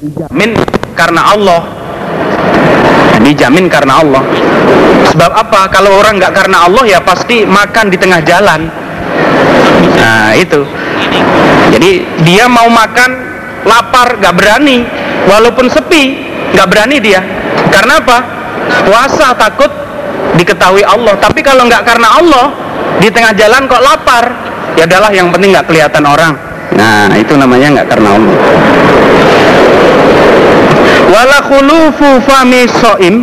dijamin. Karena Allah. Dijamin karena Allah. Sebab apa? Kalau orang nggak karena Allah ya pasti makan di tengah jalan. Nah itu. Jadi dia mau makan lapar nggak berani. Walaupun sepi nggak berani dia. Karena apa? Puasa takut diketahui Allah. Tapi kalau nggak karena Allah di tengah jalan kok lapar. Ya adalah yang penting nggak kelihatan orang nah itu namanya nggak karena Allah wala khulufu fami soim.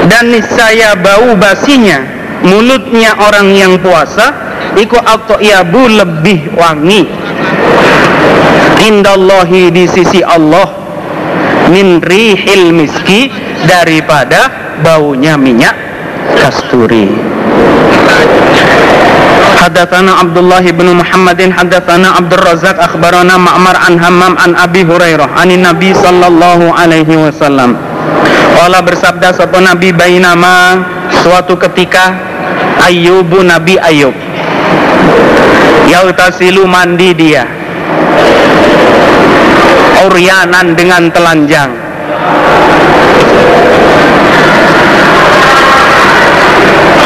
Dan niscaya bau basinya mulutnya orang yang puasa iku yabu lebih wangi. Indallahi di sisi Allah min rihil miski daripada baunya minyak kasturi حدثنا عبد الله بن محمد حدثنا عبد الرزاق أخبرنا معمر عن همام عن أبي هريرة عن النبي صلى الله عليه وسلم Kala bersabda satu Nabi Bainama suatu ketika Ayubu Nabi Ayub Yautasilu mandi dia Uryanan dengan telanjang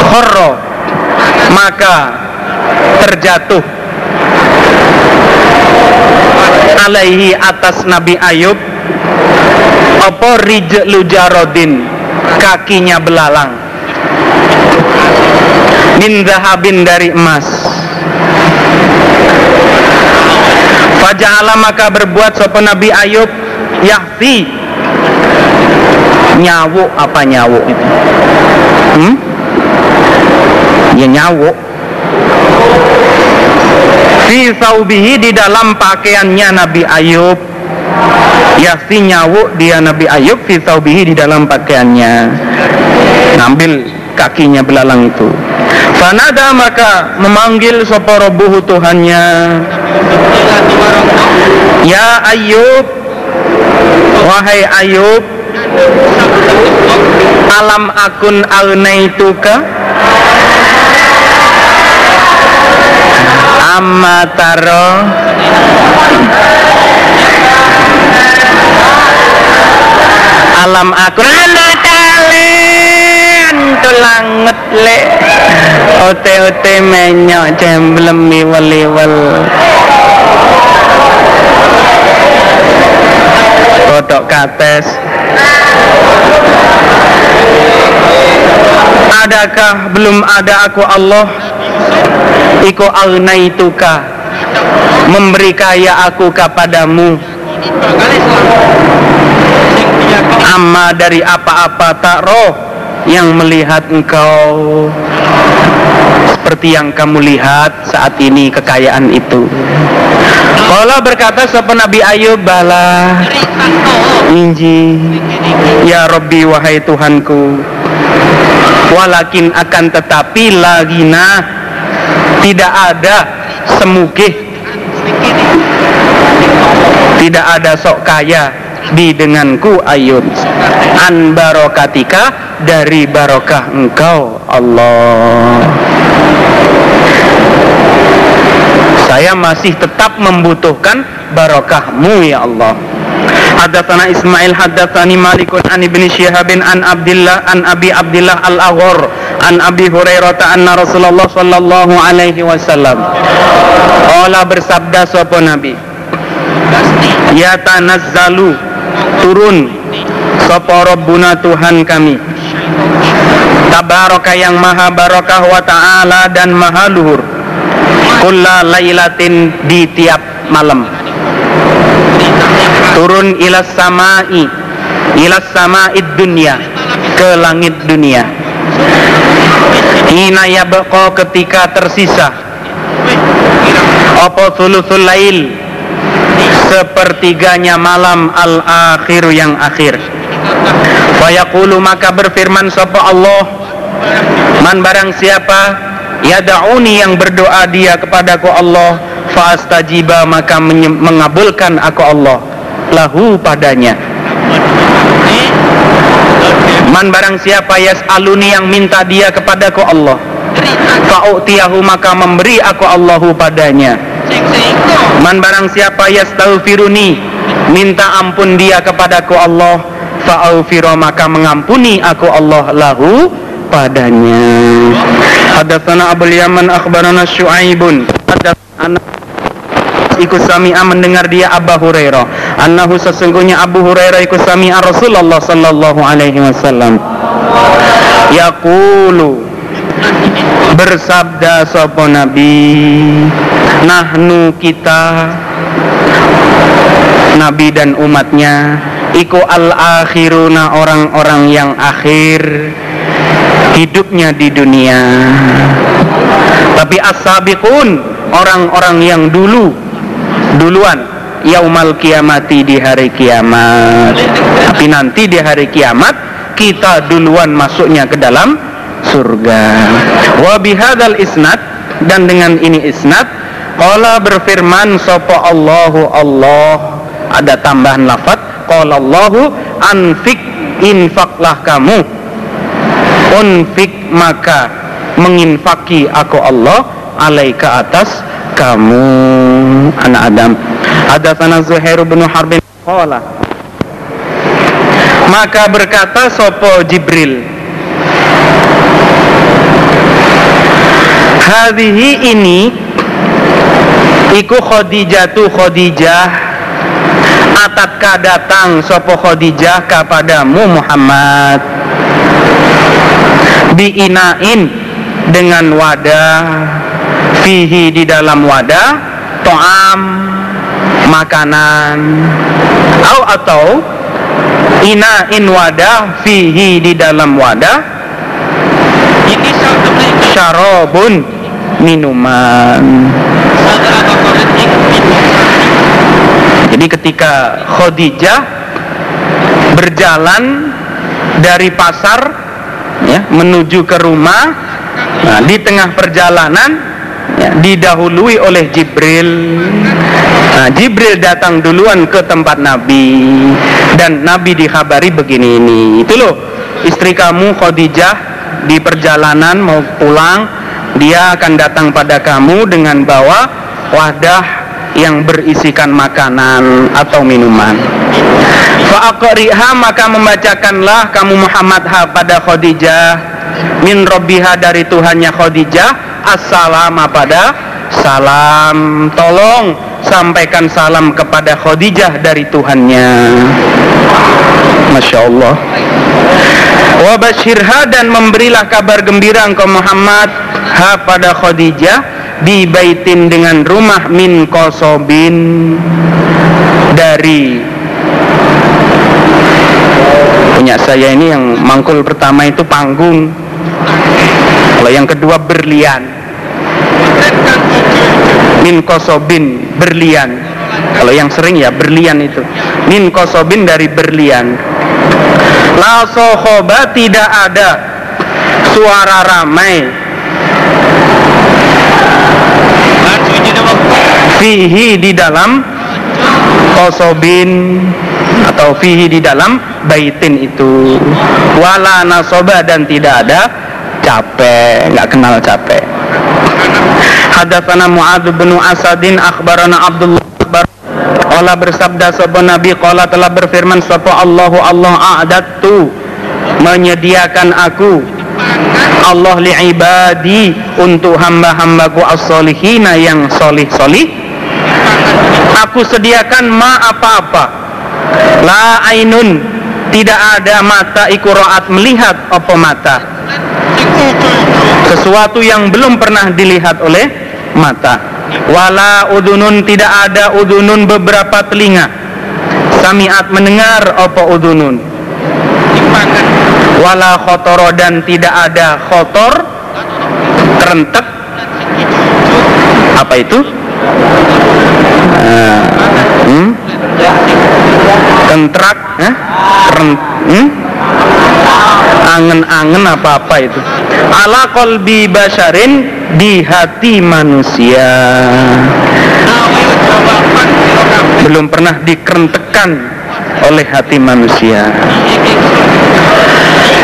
Khorro Maka terjatuh. Alaihi atas Nabi Ayub apa rijlu jarodin kakinya belalang. Min zahabin dari emas. Faja'ala maka berbuat sopan Nabi Ayub Yahfi. Nyawu apa nyawu itu? Hmm? Ya nyawu Fi saubihi di dalam pakaiannya Nabi Ayub. Yahfi nyawu dia Nabi Ayub Fi saubihi di dalam pakaiannya. Ngambil kakinya belalang itu. Fanada maka memanggil soporobuhu Tuhannya. Ya Ayub Wahai Ayub Alam akun alnaituka Amma taro Alam akun Anak kalian Tulanget le Ote-ote menyok Jemblem iwel-iwel. Kodok kates. Adakah belum ada aku Allah Iku agnaituka. Memberi kaya aku kepadamu. Amma dari apa-apa tak roh Yang melihat engkau. Seperti yang kamu lihat saat ini kekayaan itu. Allah berkata siapa Nabi Ayub bala Inji Ya Rabbi wahai Tuhanku. Walakin akan tetapi lagina Tidak ada semugih Tidak ada sok kaya di denganku Ayub An barokatika dari barokah engkau Allah. Saya masih tetap membutuhkan barokahmu ya Allah. Hadatsana Ismail hadatsani Malikun an Ibnu Syihab an Abdullah an Abi Abdullah Al-Aghor an Abi Hurairah anna Rasulullah sallallahu alaihi wasallam. Qala bersabda sapa Nabi? Ya tanazzalu turun. Sapa Rabbuna Tuhan kami? Tabaraka yang maha barakah wa ta'ala dan maha luhur. Kulla lailatin di tiap malam. Turun ilas samai Ilas sama'id dunia Ke langit dunia Hina yabqa ketika tersisa. Apa sulusul lail? Sepertiganya malam al-akhiru yang akhir. Fayaqulu maka berfirman sapa Allah? Man barang siapa Yada'uni yang berdoa dia kepadaku Allah Fa'astajiba maka mengabulkan aku Allah. Lahu padanya Man barang siapa yas'aluni yang minta dia kepadaku Allah Fa'u'tiyahu maka memberi aku Allahu padanya. Man barang siapa yastaghfiruni minta ampun dia kepadaku Allah fa'aufiro maka mengampuni aku Allah lahu padanya. Hadatsana Abul Yaman akhbarana Syuaibun. Hadatsana ikut sami'a mendengar dia Abu Hurairah. Annahu sesungguhnya Abu Hurairah ikut sami'a Rasulullah sallallahu alaihi wasallam. Yaqulu bersabda sapa nabi? Nahnu kita nabi dan umatnya iku al akhiruna orang-orang yang akhir hidupnya di dunia. Tapi as-sabiqun orang-orang yang dulu duluan. Yaumal kiamati di hari kiamat. Tapi nanti di hari kiamat kita duluan masuknya ke dalam surga. Wa bihadzal isnad dan dengan ini isnad qala berfirman sapa Allahu Allah. Ada tambahan lafaz qala Allahu anfik infaklah kamu. Unfik maka menginfaki aku Allah alaika atas kamu anak Adam. Ada sana Zuhair bin Harbin qala. Maka berkata sopo Jibril? Hadhihi ini iku Khadijatu Khadijah. Atatka datang sopo Khadijah kepadamu Muhammad? Biinain dengan wadah fihi di dalam wadah to'am makanan. Atau atau ina in wadah fihi di dalam wadah. Ini syarobun minuman. Jadi ketika Khadijah berjalan dari pasar ya menuju ke rumah nah, di tengah perjalanan didahului oleh Jibril. Nah, Jibril datang duluan ke tempat Nabi. Dan Nabi dikhabari begini ini. Itu loh istri kamu Khadijah di perjalanan mau pulang dia akan datang pada kamu dengan bawa wadah yang berisikan makanan atau minuman. Fa'aqriha maka membacakanlah kamu Muhammad ha pada Khadijah min robbiha dari Tuhannya Khadijah assalam pada salam. Tolong sampaikan salam kepada Khadijah dari Tuhannya. Masya Allah. Wabashirha dan memberilah kabar gembira engkau Muhammad ha pada Khadijah di baitin dengan rumah min kosobin dari punya saya ini yang mangkul pertama itu panggung kalau yang kedua berlian. Min kosobin berlian. Kalau yang sering ya berlian itu. Min kosobin dari berlian. La sohoba tidak ada suara ramai. Fihi di dalam kosobin atau fihi di dalam baitin itu. Wala nasoba dan tidak ada capek nggak kenal capek. Hadatsana Mu'adz bin Asadin akhbarana Abdullah Qala bersabda sapa Nabi qala telah berfirman sapa Allahu Allah a'dadtu? Menyediakan aku. Allah li ibadi untuk hamba-hambaku as-solihina yang solih-solih. Aku sediakan ma apa-apa. La ainun tidak ada mata ikuraat melihat apa mata sesuatu yang belum pernah dilihat oleh mata wala udunun tidak ada udunun beberapa telinga samiat mendengar apa udunun wala khotoro dan tidak ada khotor kerentek apa itu Nah, hmm? kentrak eh? Keren, hmm? Angen-angen apa-apa itu. Ala kolbi basharin di hati manusia. Belum pernah dikerentekan oleh hati manusia.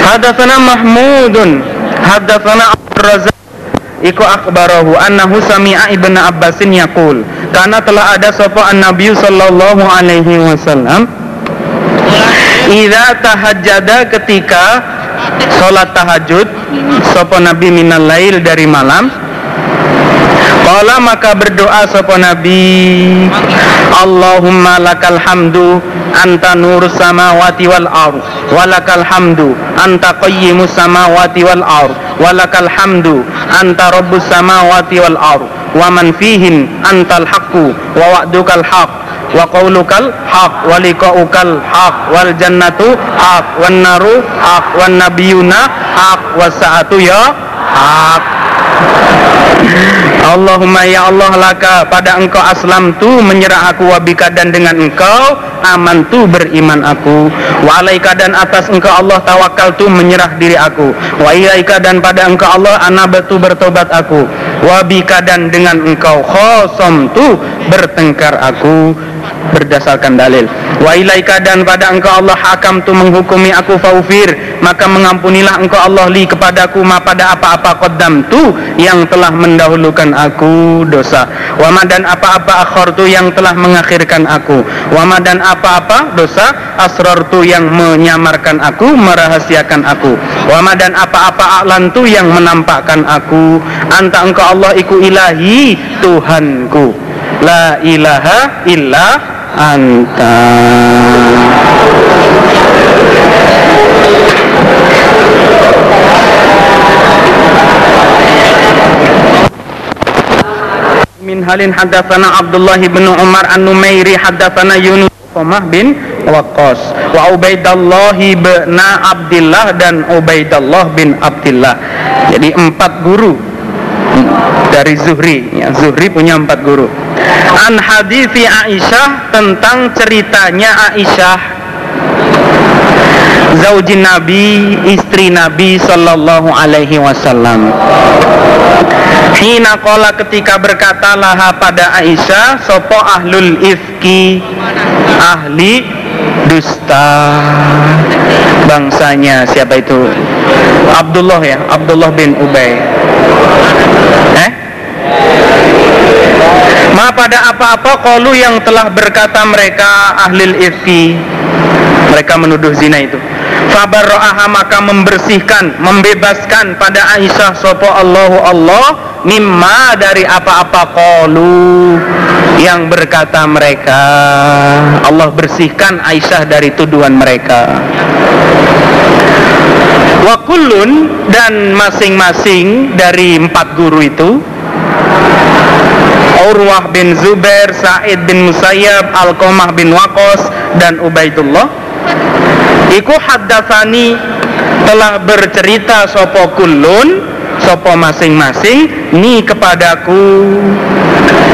Hadatsana Mahmudun Hadatsana Abdur Razak iku akbarahu annahu sami'a ibnu Abbasin yaqul karena telah ada sapa an-nabi sallallahu alaihi wasallam Idza tahajjada ketika sholat tahajud sapa nabi minal lail dari malam. Qala maka berdoa sapa nabi Allahumma lakal hamdu anta nur samawati wal ard walakal hamdu anta qayyimus samawati wal ard walakal hamdu anta rabbus samawati wal ard wa man fihin antal haqqu wa wa'dukal haqq wa qaulukal haq wa liqaukal haq wal jannatu haq wan naru haq wan nabiyuna haq was saatu ya haq Allahumma ya Allah laka pada engkau aslam tu menyerah aku wabika dan dengan engkau aman tu beriman aku. Wa alaika dan atas engkau Allah tawakal tu menyerah diri aku. Wa ilaika dan pada engkau Allah anabatu bertobat aku. Wabika dan dengan engkau khosom tu bertengkar aku. Berdasarkan dalil. Wa ilaika dan pada engkau Allah hakam tu menghukumi aku faufir. Maka mengampunilah engkau Allah li kepadaku ma pada apa-apa qaddam tu yang telah mendahulukan aku dosa. Wa ma dan apa-apa akhir tu yang telah mengakhirkan aku. Wa ma dan apa-apa dosa asrar tu yang menyamarkan aku merahasiakan aku. Wa ma dan apa-apa a'lan tu yang menampakkan aku. Anta engkau Allah iku ilahi Tuhanku. La ilaha illa anta min halin hadatsana Abdullah bin Umar an-Numairi hadatsana Yunus Umar bin Waqqas wa Ubaidallah bin Abdullah dan Ubaidallah bin Abdullah jadi empat guru dari Zuhri. Ya, Zuhri punya empat guru. An hadithi Aisyah tentang ceritanya Aisyah. Zaujin Nabi istri Nabi sallallahu alaihi wasallam Hina kola ketika berkata laha pada Aisyah Sopo ahlul ifki? Ahli dusta. Bangsanya siapa itu? Abdullah ya Abdullah bin Ubay. Eh? Ma pada apa-apa kolu yang telah berkata mereka ahlil ifki. Mereka menuduh zina itu. Fabarro'aha maka membersihkan Membebaskan pada Aisyah Sopo Allahu Allah Mimma dari apa-apa kolu Yang berkata mereka Allah bersihkan Aisyah dari tuduhan mereka. Wakulun dan masing-masing dari empat guru itu Urwah bin Zubair, Sa'id bin Musayyab, Alqamah bin Waqos dan Ubaidullah Iku haddatsani telah bercerita sopo kulun sopo masing-masing ni kepadaku.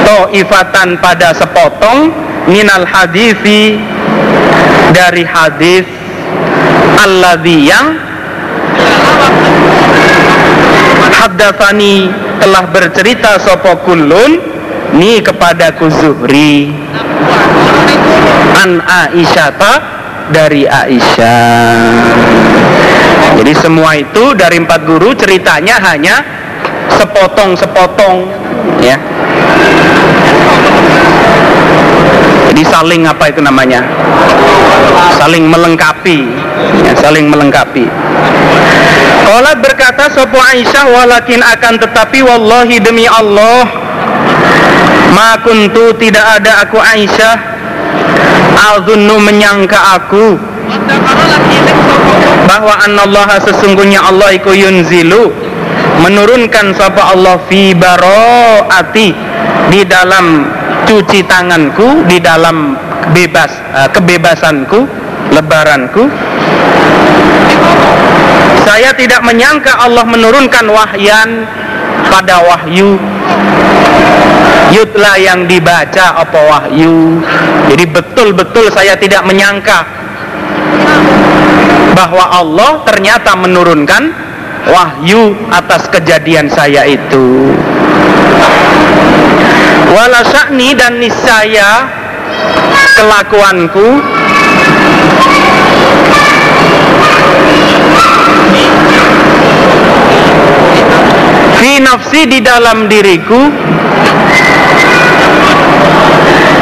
To'ifatan pada sepotong minal hadithi dari hadis alladhi yang haddatsani telah bercerita sopo kulun ni kepadaku Zuhri. An Aisyata dari Aisyah jadi semua itu dari empat guru ceritanya hanya sepotong-sepotong ya. Jadi saling apa itu namanya? Saling melengkapi ya, saling melengkapi. Qalat berkata Sopo Aisyah walakin akan tetapi wallahi demi Allah ma kuntu tidak ada aku Aisyah Al-Zunnu menyangka aku bahwa anallaha sesungguhnya Allah iku yunzilu menurunkan sapa Allah fi baroati di dalam cuci tanganku di dalam bebas uh, kebebasanku lebaranku. Saya tidak menyangka Allah menurunkan wahyan pada wahyu. Yutla yang dibaca apa wahyu. Jadi betul-betul saya tidak menyangka bahwa Allah ternyata menurunkan wahyu atas kejadian saya itu. Wala sya'ni dan niscaya kelakuanku fi nafsi di dalam diriku.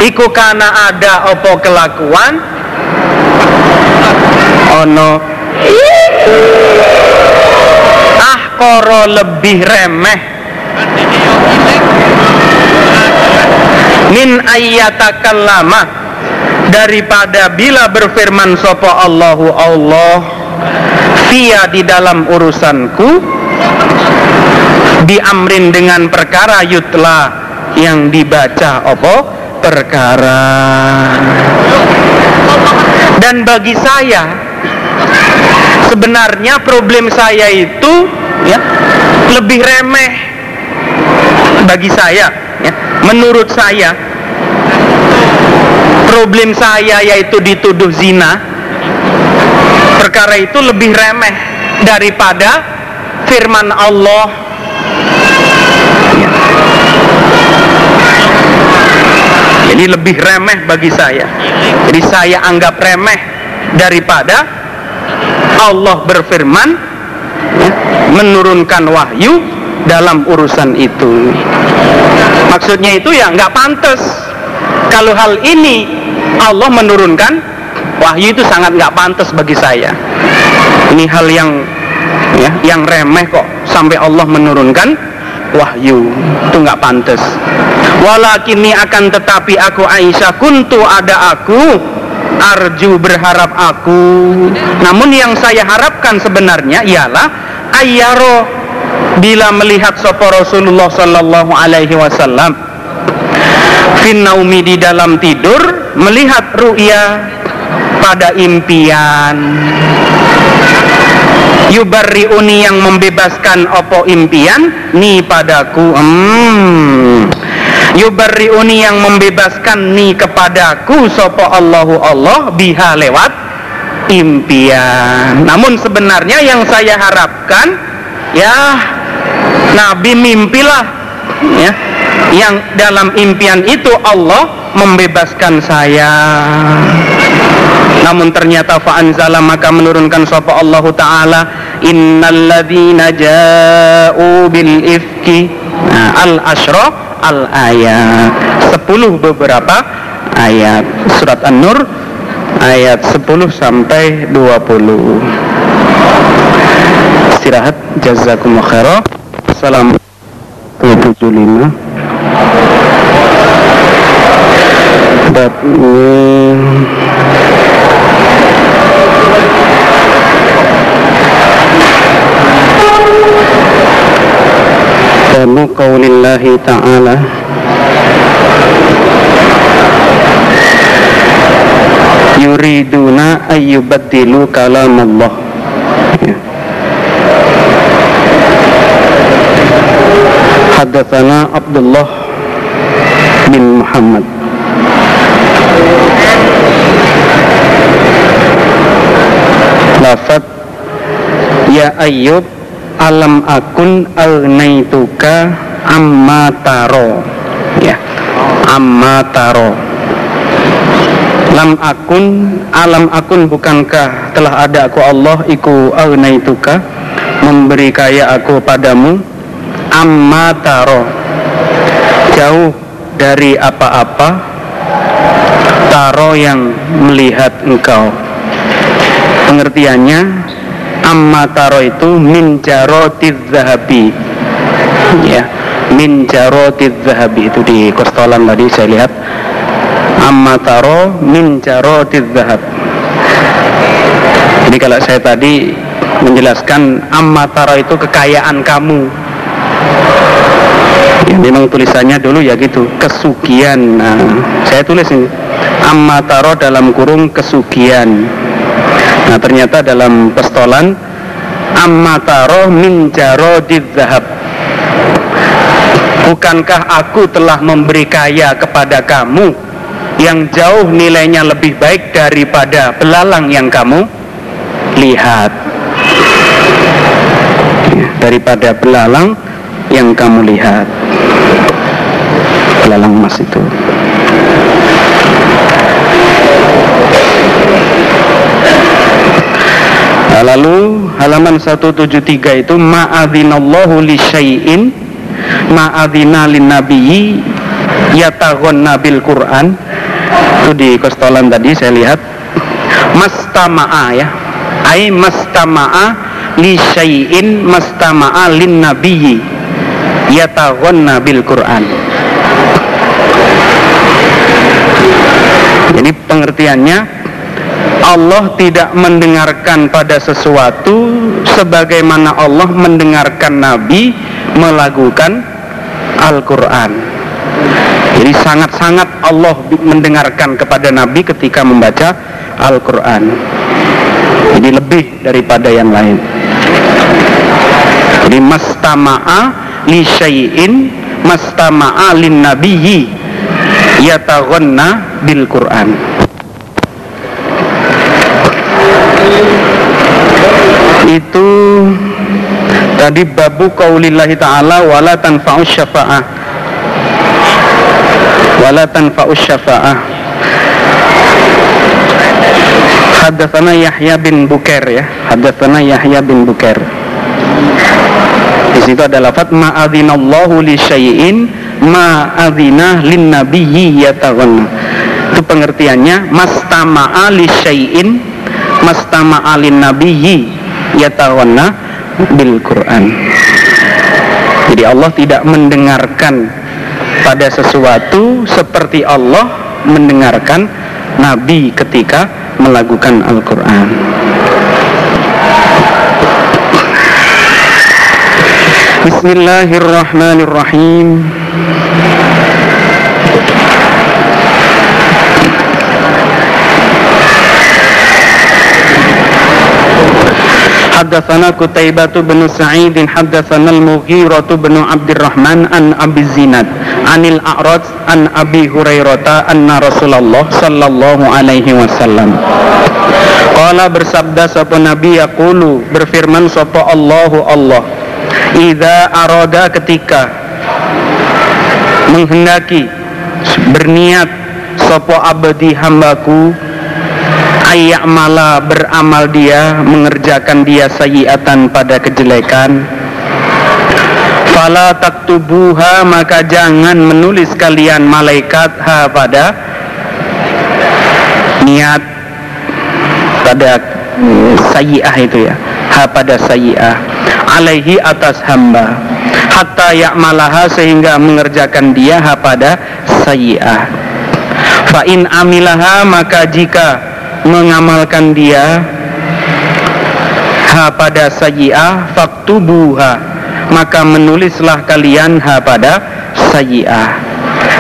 Iku kana ada opo kelakuan ono. Ah koro lebih remeh. Min lama daripada bila berfirman sopo Allahu Allah via di dalam urusanku diamrin dengan perkara yutla yang dibaca opo perkara. Dan bagi saya sebenarnya problem saya itu ya lebih remeh bagi saya ya. Menurut saya problem saya yaitu dituduh zina perkara itu lebih remeh daripada firman Allah. Jadi lebih remeh bagi saya. Jadi saya anggap remeh daripada Allah berfirman ya, menurunkan wahyu dalam urusan itu. Maksudnya itu ya nggak pantas. Kalau hal ini Allah menurunkan wahyu itu sangat nggak pantas bagi saya. Ini hal yang ya yang remeh kok. Sampai Allah menurunkan wahyu itu nggak pantas. Walakini akan tetapi aku Aisyah kuntu ada aku arju berharap aku. Namun yang saya harapkan sebenarnya ialah ayaro bila melihat sopo Rasulullah sallallahu alaihi wasallam finnaumi di dalam tidur melihat ru'ya pada impian. Yubarriuni yang membebaskan opo impian ni padaku. Hmm yubarriuni yang membebaskan ni kepadaku. Sopo Allahu Allah biha lewat impian. Namun sebenarnya yang saya harapkan ya Nabi mimpilah ya. Yang dalam impian itu Allah membebaskan saya. Namun ternyata fa'anzala maka menurunkan sapa Allah taala innalladzina ja'u bil ifki nah, al asra al ayat 10 beberapa? Ayat surat An-Nur ayat 10 sampai 20 istirahat jazakumullah khairan. Salam 75 bab Qaulillahi ta'ala. Yuriduna ayyubaddilu kalam Allah ya. Hadatsana Abdullah bin Muhammad. Lafat Ya Ayyub alam akun agnaituka amma taro ya. Amma taro lam akun alam akun bukankah telah ada aku Allah iku agnaituka memberi kaya aku padamu? Amma taro jauh dari apa-apa taro yang melihat engkau. Pengertiannya amma taro itu min jarotiz zahabi. Ya min jarotiz zahabi. Itu di kostolan tadi saya lihat. Amma taro min jarotiz zahab. Jadi kalau saya tadi menjelaskan amma taro itu kekayaan kamu. Ya, memang tulisannya dulu ya gitu kesugian. Nah, saya tulis ini. Amma taro dalam kurung kesugian. Nah ternyata dalam pestolan Ammataro min jarodid zahab Bukankah aku telah memberi kaya kepada kamu Yang jauh nilainya lebih baik daripada belalang yang kamu lihat? Daripada belalang yang kamu lihat. Belalang emas itu. Lalu halaman 173 itu ma'adzinallahu li syai'in ma'adzina lin nabiyyi yataghonna bil Qur'an. Itu di kostolan tadi saya lihat. Mastama'a ya. Ai mastama'a li syai'in mastama'a lin nabiyyi yataghonna bil Qur'an. Jadi pengertiannya Allah tidak mendengarkan pada sesuatu sebagaimana Allah mendengarkan Nabi melakukan Al-Quran. Jadi sangat-sangat Allah mendengarkan kepada Nabi ketika membaca Al-Quran. Jadi lebih daripada yang lain. Jadi mastama'a li syai'in mastama'a lin nabiyyi yataghanna bil Quran. Itu tadi babu qaulillahi ta'ala wala tanfa'us syafa'ah wala tanfa'us syafa'ah Hadatsana Yahya bin Bukair ya. Hadatsana Yahya bin Bukair. Di situ ada lafaz ma'adzinallahu li syai'in ma'adzina lin nabiyyi yataghanna. Itu pengertiannya mastama'a li syai'in mastama'a lin nabiyyi yatawanna bil Quran. Jadi Allah tidak mendengarkan pada sesuatu seperti Allah mendengarkan Nabi ketika melakukan Al-Quran. Bismillahirrahmanirrahim. حدثنا قتيبة بن سعيد حدثنا المغيرة بن عبد الرحمن عن أبي الزناد عن الأعرج عن أبي هريرة أن رسول الله صلى الله عليه وسلم Qala bersabda sapa Nabi yaqulu berfirman sapa Allahu Allah Idza arada ketika menghendaki berniat sapa abadi hambaku ayyamala beramal dia mengerjakan dia sayiatan pada kejelekan. Fala taktubuha maka jangan menulis kalian malaikat ha pada niat pada sayiah itu ya. Ha pada sayiah. Alaihi atas hamba. Hatta ya'malaha sehingga mengerjakan dia ha pada sayiah. Fa in amilaha maka jika mengamalkan dia ha pada sayyi'ah faktubuha. Maka menulislah kalian ha pada sayyi'ah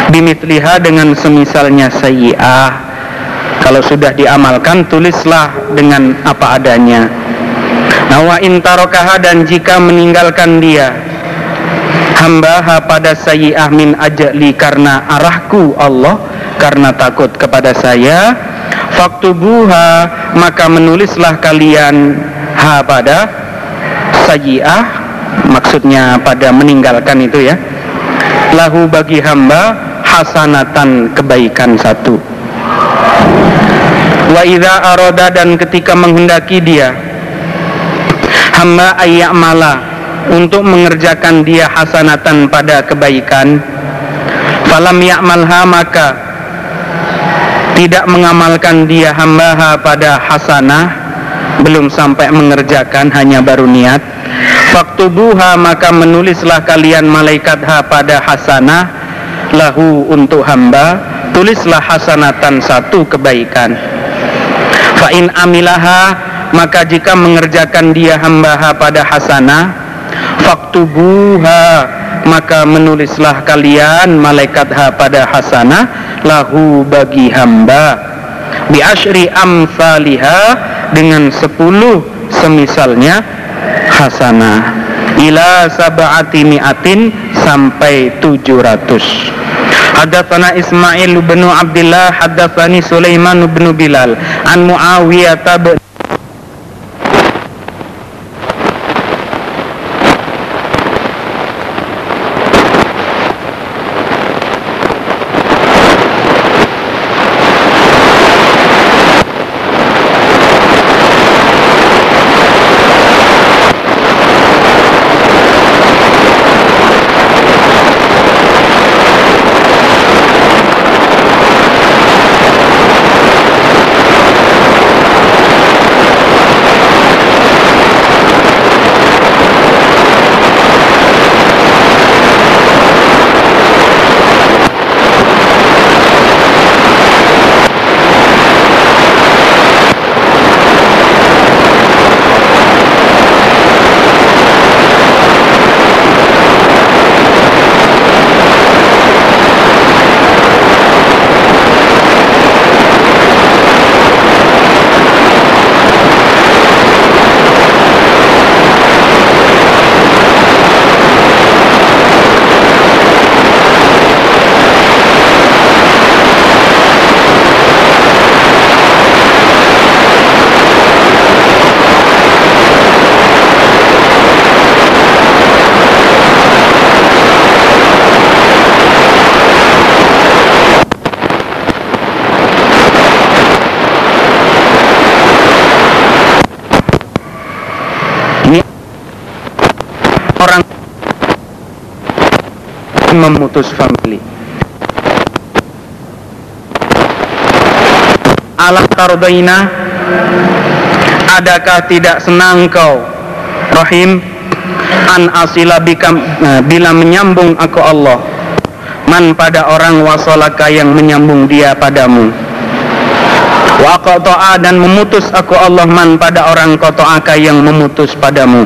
bimitliha dengan semisalnya sayyi'ah kalau sudah diamalkan tulislah dengan apa adanya. Nah wa intarokaha dan jika meninggalkan dia hamba ha pada sayyi'ah min ajali karena arahku Allah karena takut kepada saya faktubuha maka menulislah kalian ha pada sajiah maksudnya pada meninggalkan itu ya. Lahu bagi hamba hasanatan kebaikan satu. Wa idza aroda dan ketika menghendaki dia hamba mala untuk mengerjakan dia hasanatan pada kebaikan. Falam ya'malha maka tidak mengamalkan dia hamba pada hasanah belum sampai mengerjakan hanya baru niat. Waktu buha maka menulislah kalian malaikat ha pada hasanah lahu untuk hamba tulislah hasanatan satu kebaikan. Fa'in amilaha maka jika mengerjakan dia hamba ha pada hasanah faktubuha maka menulislah kalian malaikat ha pada hasanah lahu bagi hamba. Bi asyri amsalihha dengan sepuluh semisalnya hasanah. Ila sab'ati mi'atin sampai tujuh ratus. Hadatsana Ismail bin Abdullah hadatsani Sulaiman bin Bilal. An Muawiyah memutus family. Alam tardaina Adakah tidak senang kau Rahim An asila bikam, eh, bila menyambung aku Allah? Man pada orang wasolaka yang menyambung dia padamu. Wa qata'a dan memutus aku Allah man pada orang qata'aka yang memutus padamu.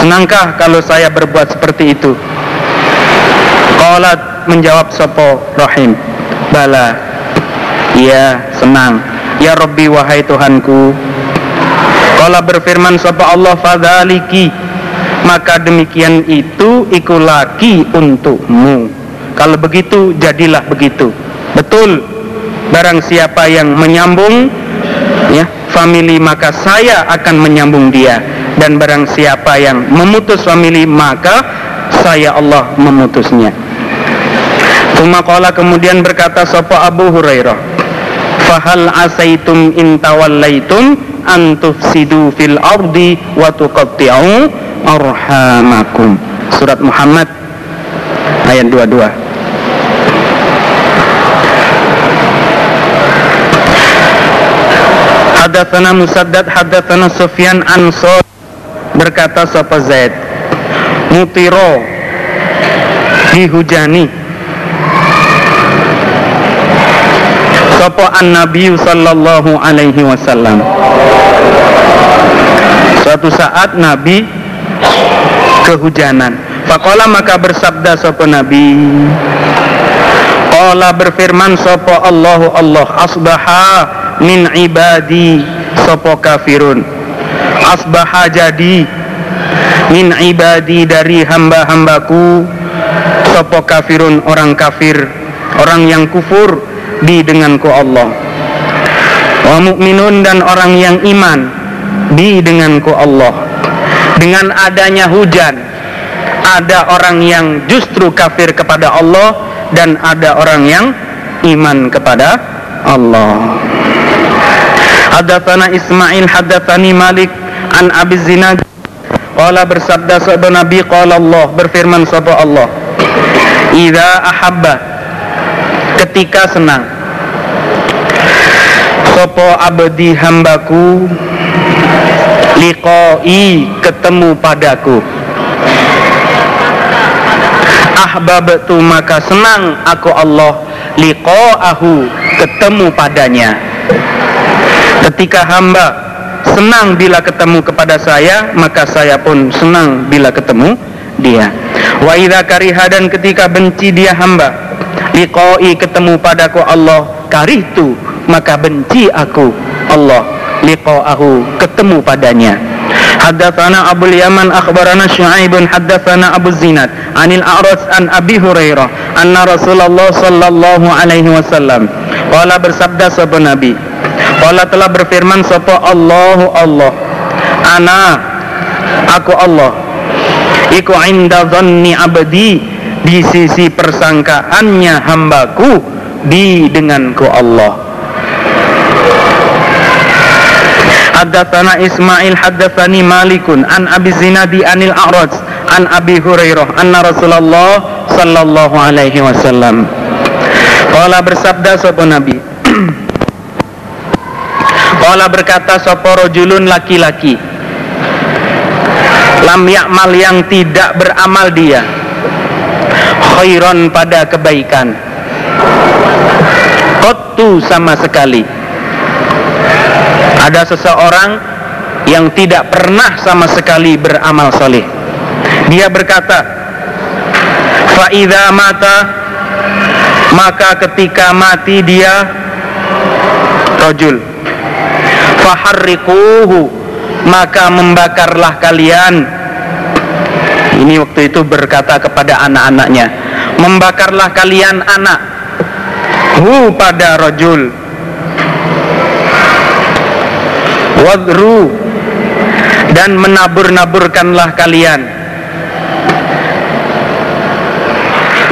Senangkah kalau saya berbuat seperti itu? Qalat menjawab sopo Rahim Bala. Ya senang. Ya Rabbi wahai Tuhanku. Qala berfirman sopo Allah fadhaliki Maka demikian itu ikulaki untukmu. Kalau begitu jadilah begitu. Betul. Barang siapa yang menyambung ya family maka saya akan menyambung dia. Dan barang siapa yang memutus family maka saya Allah memutusnya. Tumakola kemudian berkata sapa Abu Hurairah, "Fahal asaitum in tawallaitum an tufsidu fil ardi wa tuqatti'u arhamakum." Surat Muhammad ayat 22. Hadatsana Musaddad hadatsana Sufyan an berkata sapa Zaid Mutiro dihujani sapa an Nabi sallallahu alaihi wasallam. Suatu saat Nabi kehujanan. Fakola maka bersabda sapa Nabi Qala berfirman sapa Allahu Allah asbaha min ibadi sopo kafirun. Asbaha jadi min ibadi dari hamba-hambaku sopo kafirun orang kafir orang yang kufur di denganku Allah. Wa mu'minun dan orang yang iman di denganku Allah. Dengan adanya hujan ada orang yang justru kafir kepada Allah dan ada orang yang iman kepada Allah. Hadatsana Ismail hadatsani Malik an Abi Zinad. Qala bersabda sahabat Nabi qala Allah. Berfirman sahabat Allah Idza ahabba ketika senang. Sopo abdi hambaku liqai ketemu padaku. Ahbabtu maka senang aku Allah liqa'ahu ketemu padanya. Ketika hamba senang bila ketemu kepada saya, maka saya pun senang bila ketemu dia. Wa idza kariha dan ketika benci dia hamba, liqai ketemu padaku Allah, karihtu maka benci aku. Allah liqa'ahu ketemu padanya. Haddatsana Abu Yaman akhbarana Syu'aib haddatsana Abu Zinad. Anil A'raj an Abi Hurairah. Anna Rasulullah sallallahu alaihi wasallam. Qala bersabda sahabat Nabi. Allah telah berfirman sapa Allahu Allah. Ana aku Allah. Iku inda dhanni abdi di sisi persangkaannya hambaku di denganku Allah. Haddatsana Ismail haddatsani Malikun an Abi Zinadi anil A'raj an Abi Hurairah anna Rasulullah sallallahu alaihi wasallam. Qala bersabda sapa Nabi? Qala berkata sapa rajulun laki-laki? Lam yakmal yang tidak beramal dia Khairon pada kebaikan Qattu sama sekali ada seseorang yang tidak pernah sama sekali beramal soleh. Dia berkata, Fa'idha mata, maka ketika mati dia, rojul, faharrikuhu, maka membakarlah kalian. Ini waktu itu berkata kepada anak-anaknya, membakarlah kalian anak, hu pada rojul, wadru dan menabur-naburkanlah kalian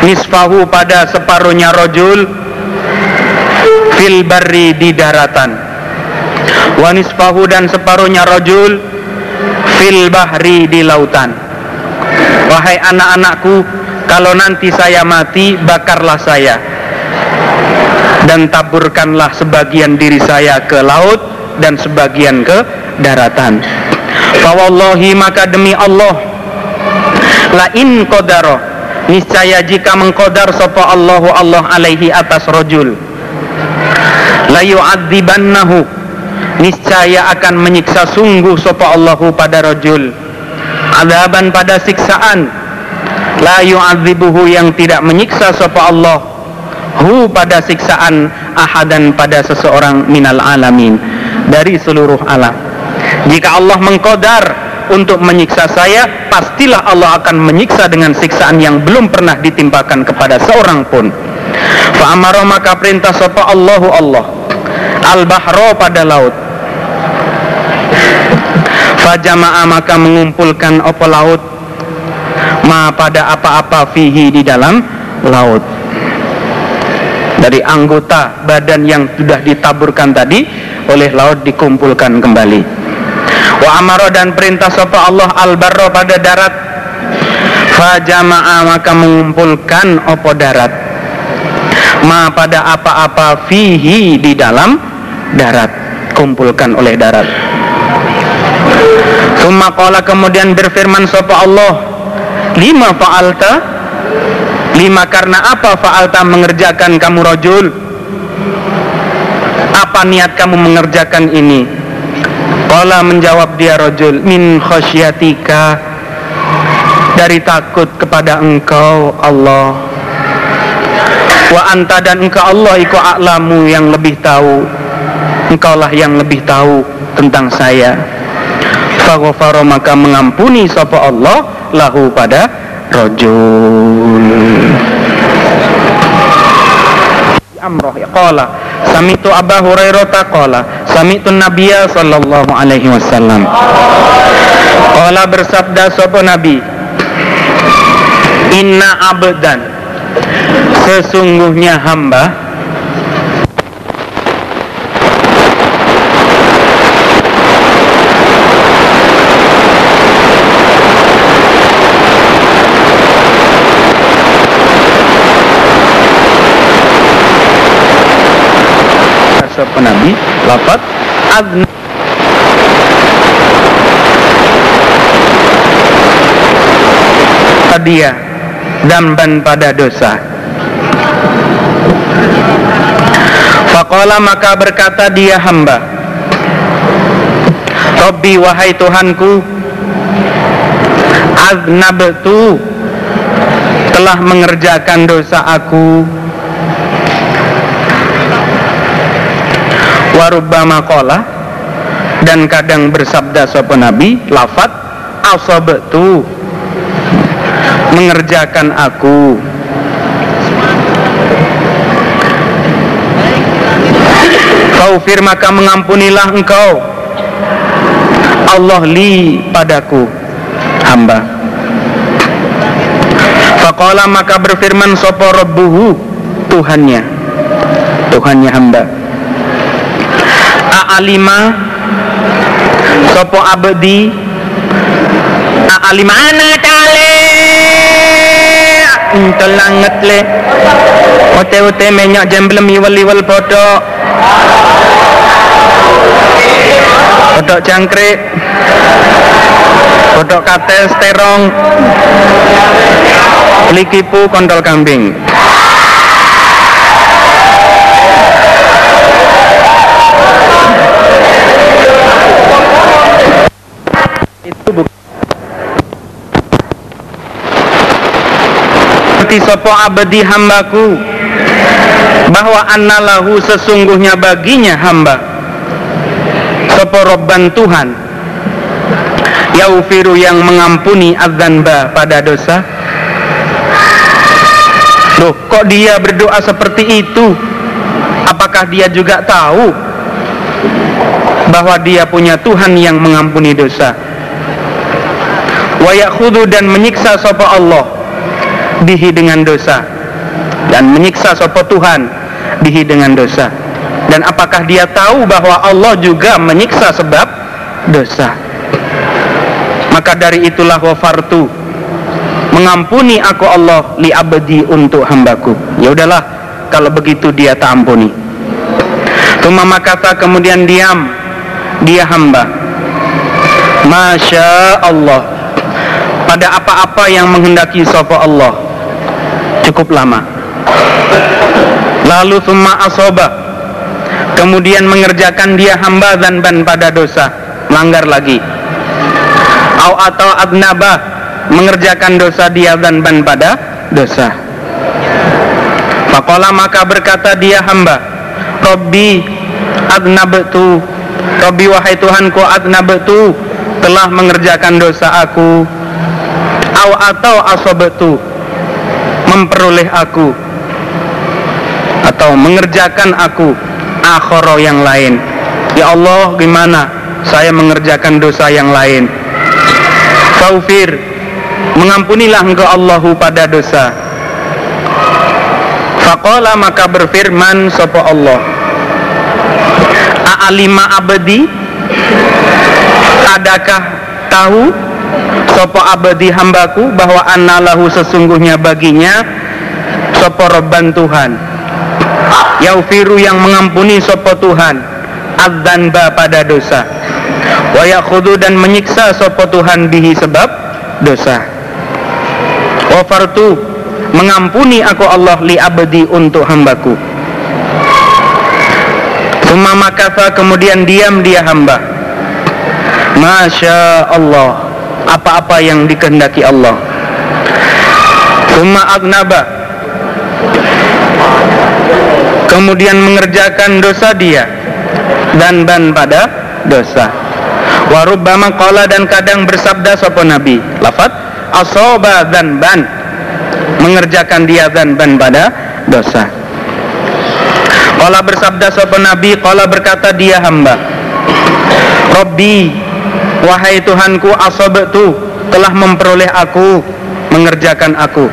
nisfahu pada separuhnya rojul fil barri di daratan. Wa nisfahu dan separuhnya rojul fil bahri di lautan wahai anak-anakku kalau nanti saya mati bakarlah saya. Dan taburkanlah sebagian diri saya ke laut dan sebagian ke daratan. Fawallahi maka demi Allah la in qadara niscaya jika mengkodar sapa Allahu Allah alaihi atas rojul la yu'adzibannahu niscaya akan menyiksa sungguh sapa Allahu pada rojul adaban pada siksaan. La yu'adzibuhu yang tidak menyiksa sapa Allah. Hu pada siksaan ahadan pada seseorang minal alamin dari seluruh alam. Jika Allah mengkodar untuk menyiksa saya pastilah Allah akan menyiksa dengan siksaan yang belum pernah ditimpakan kepada seorang pun. Fa amara maka perintah sapa Allahu Allah. Al bahro pada laut fajama'a maka mengumpulkan apa laut? Ma pada apa-apa fihi di dalam laut. Dari anggota badan yang sudah ditaburkan tadi oleh laut dikumpulkan kembali. Wa amara dan perintah sapa Allah al barro pada darat. Fajama'a maka mengumpulkan opo darat. Ma pada apa-apa fihi di dalam darat. Kumpulkan oleh darat Summa qala kemudian berfirman sapa Allah? Lima fa'alta? Lima karena apa fa'alta mengerjakan kamu rojul? Apa niat kamu mengerjakan ini? Qala menjawab dia rojul min khasyatika. Dari takut kepada engkau Allah. Wa anta dan engkau Allah iku a'lamu yang lebih tahu. Engkaulah yang lebih tahu tentang saya faghfara maka mengampuni sapa Allah lahu pada rajul amroh ya qala samitu Aba Hurairah qala samitu Nabiya sallallahu alaihi wasallam. Qala bersabda sapa nabi? Inna abdan. Sesungguhnya hamba sapa nabi lafaz azna dia damban pada dosa. Faqala maka berkata dia hamba Rabbi wahai Tuhanku Aznabtu Telah mengerjakan dosa aku Warubbama qala Dan kadang bersabda sopa Nabi Lafat Asabtu Mengerjakan aku. Faufir maka mengampunilah engkau. Allah li padaku hamba. Faqala maka berfirman sopo rabbuhu? Tuhannya. Tuhannya hamba A'alima Sopo abdi. A'alima ana tale Entol langet le. Ote-ote menyok jemblem iwal-iwal podok Podok jangkrik. Podok kates terong Likipu kontol kambing sopo abadi hambaku bahwa annalahu sesungguhnya baginya hamba sopo robban Tuhan yaufiru yang mengampuni adzanba pada dosa Loh, kok dia berdoa seperti itu? Apakah dia juga tahu bahwa dia punya Tuhan yang mengampuni dosa? Wa yakhudhu dan menyiksa sapa Allah bihi dengan dosa dan menyiksa sapa Tuhan bihi dengan dosa. Dan apakah dia tahu bahwa Allah juga menyiksa sebab dosa? Maka dari itulah wafartu mengampuni aku Allah li abdi untuk hambaku ya udahlah kalau begitu dia tak ampuni Tuma makata kemudian diam dia hamba Masya Allah pada apa-apa yang menghendaki sopa Allah cukup lama. Lalu summa asoba. Kemudian mengerjakan dia hamba dan ban pada dosa. Melanggar lagi. Au atau adnaba. Mengerjakan dosa dia dan ban pada dosa. Fakola maka berkata dia hamba Robbi adnabtu. Robbi wahai Tuhanku adnabtu. Telah mengerjakan dosa aku. Au atau asobtu memperoleh aku atau mengerjakan aku akhoro yang lain. Ya Allah gimana saya mengerjakan dosa yang lain? Faufir mengampunilah engkau Allahu pada dosa. Faqala maka berfirman sapa Allah A'alima abadi Adakah tahu Sopo abadi hambaku bahwa anallahu sesungguhnya baginya Sopo robban Tuhan. Yaufiru yang mengampuni sopo Tuhan Adzanba pada dosa. Wayakhudu dan menyiksa sopo Tuhan bihi sebab dosa. Wafartu mengampuni aku Allah li abdi untuk hambaku. Suma makafa kemudian diam dia hamba. Masya Allah Apa-apa yang dikehendaki Allah. Suma agnaba Kemudian mengerjakan dosa dia. Dan ban pada dosa. Warubbama qala dan kadang bersabda sopo Nabi. Lafat Asoba dan ban. Mengerjakan dia dan ban pada dosa. Kala bersabda sopan Nabi, kala berkata dia hamba, Robbi, wahai Tuhanku asobatu telah memperoleh aku, mengerjakan aku.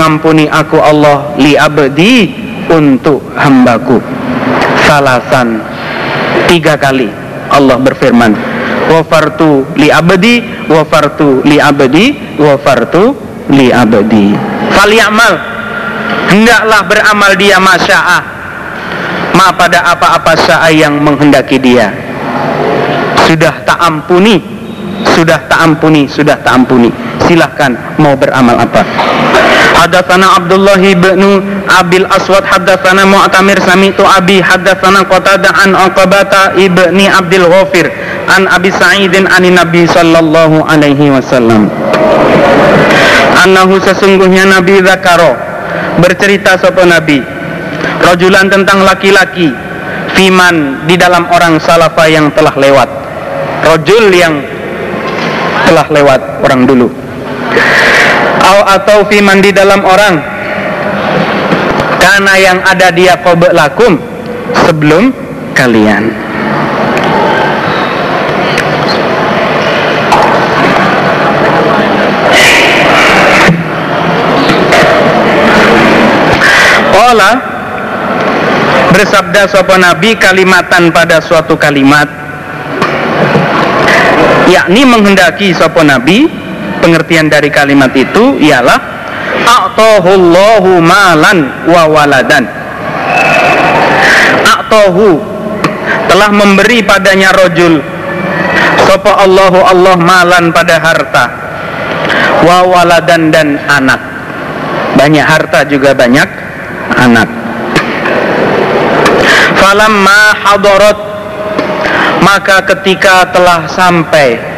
Mengampuni aku Allah li abdi untuk hambaku. Salasan tiga kali Allah berfirman wafartu li abdi wafartu li abdi wafartu li abdi. Falyamal hendaklah beramal dia masya'ah. Ma pada apa-apa sa'a yang menghendaki dia. Sudah tak ampuni sudah tak ampuni sudah tak ampuni. Silahkan mau beramal apa Hadatsana Abdullah bin Abil Aswad hadatsana Mu'tamir sami'tu Abi hadatsana Qatadah an Aqabata ibni Abdul Ghafir an Abi Sa'idin an Nabi sallallahu alaihi wasallam Annahu sesungguhnya Nabi Zakaro bercerita sapa Nabi rajulan tentang laki-laki fiman di dalam orang salafa yang telah lewat. Rajul yang telah lewat orang dulu Au atau fiman di dalam orang. Karena yang ada dia kobe lakum sebelum kalian. Ola bersabda sopo nabi kalimatan pada suatu kalimat yakni menghendaki sopo nabi pengertian dari kalimat itu ialah a'tahullahu malan wa waladan. A'tahu telah memberi padanya rojul. Sopo Allahu Allah malan pada harta wa waladan dan anak. Banyak harta juga banyak anak. Falamma hadarat maka ketika telah sampai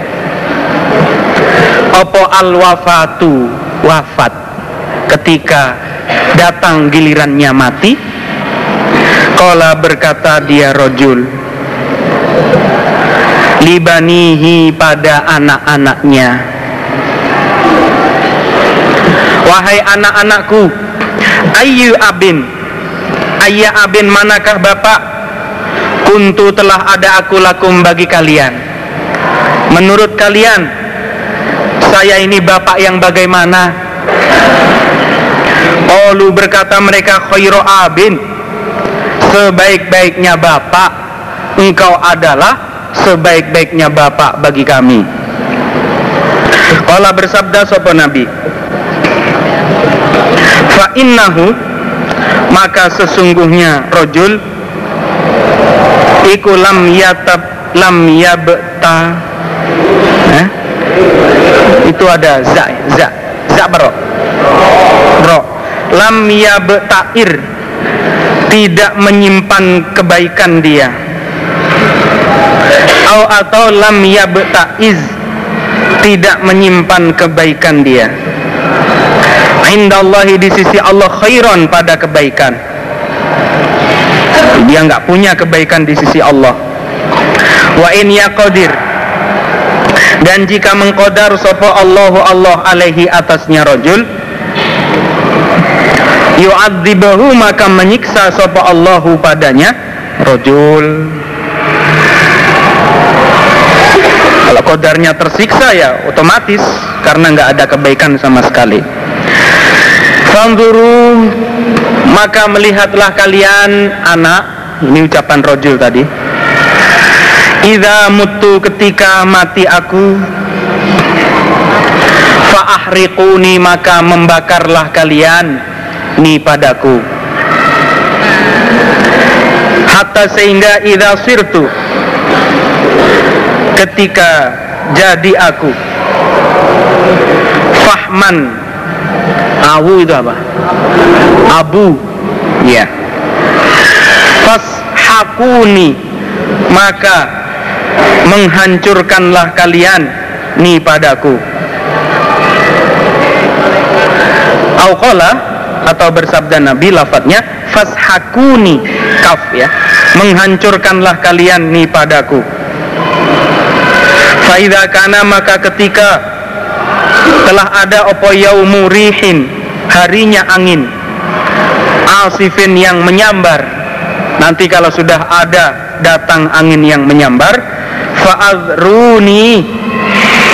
opo al wafatu wafat. Ketika datang gilirannya mati Kola berkata dia rojul Libanihi pada anak-anaknya. Wahai anak-anakku Ayu abin? Ayah abin manakah bapak? Kuntu telah ada aku lakum bagi kalian. Menurut kalian Saya ini bapak yang bagaimana? Olu berkata mereka khairu abin. Sebaik-baiknya bapak Engkau adalah sebaik-baiknya bapak bagi kami. Kala bersabda sopo Nabi? Fa innahu maka sesungguhnya rojul iku lam yatab lam yabta. Eh? Itu ada za za. Za bro bro lam yabtair. Tidak menyimpan kebaikan dia. Atau atau lam yabtaiz. Tidak menyimpan kebaikan dia. Indallahi di sisi Allah khairan pada kebaikan. Dia nggak punya kebaikan di sisi Allah. Wa in yaqdir dan jika mengkodar sopo Allahu Allah alaihi atasnya rojul yu'adzibahu maka menyiksa sopo Allahu padanya rojul kalau kodarnya tersiksa ya otomatis karena nggak ada kebaikan sama sekali. Fanzuru maka melihatlah kalian anak ini ucapan rojul tadi Iza mutu ketika mati aku Fa'ahriquni maka membakarlah kalian Ni padaku Hatta sehingga idza sirtu Ketika jadi aku Fahman Awu itu apa? Abu. Ya. Fashakuni maka menghancurkanlah kalian ni padaku. Auqala atau bersabda Nabi lafadznya fashakuni kaf ya. Menghancurkanlah kalian ni padaku. Faida kana maka ketika telah ada opo yaumu rihin harinya angin asifin yang menyambar. Nanti kalau sudah ada datang angin yang menyambar fa'adruni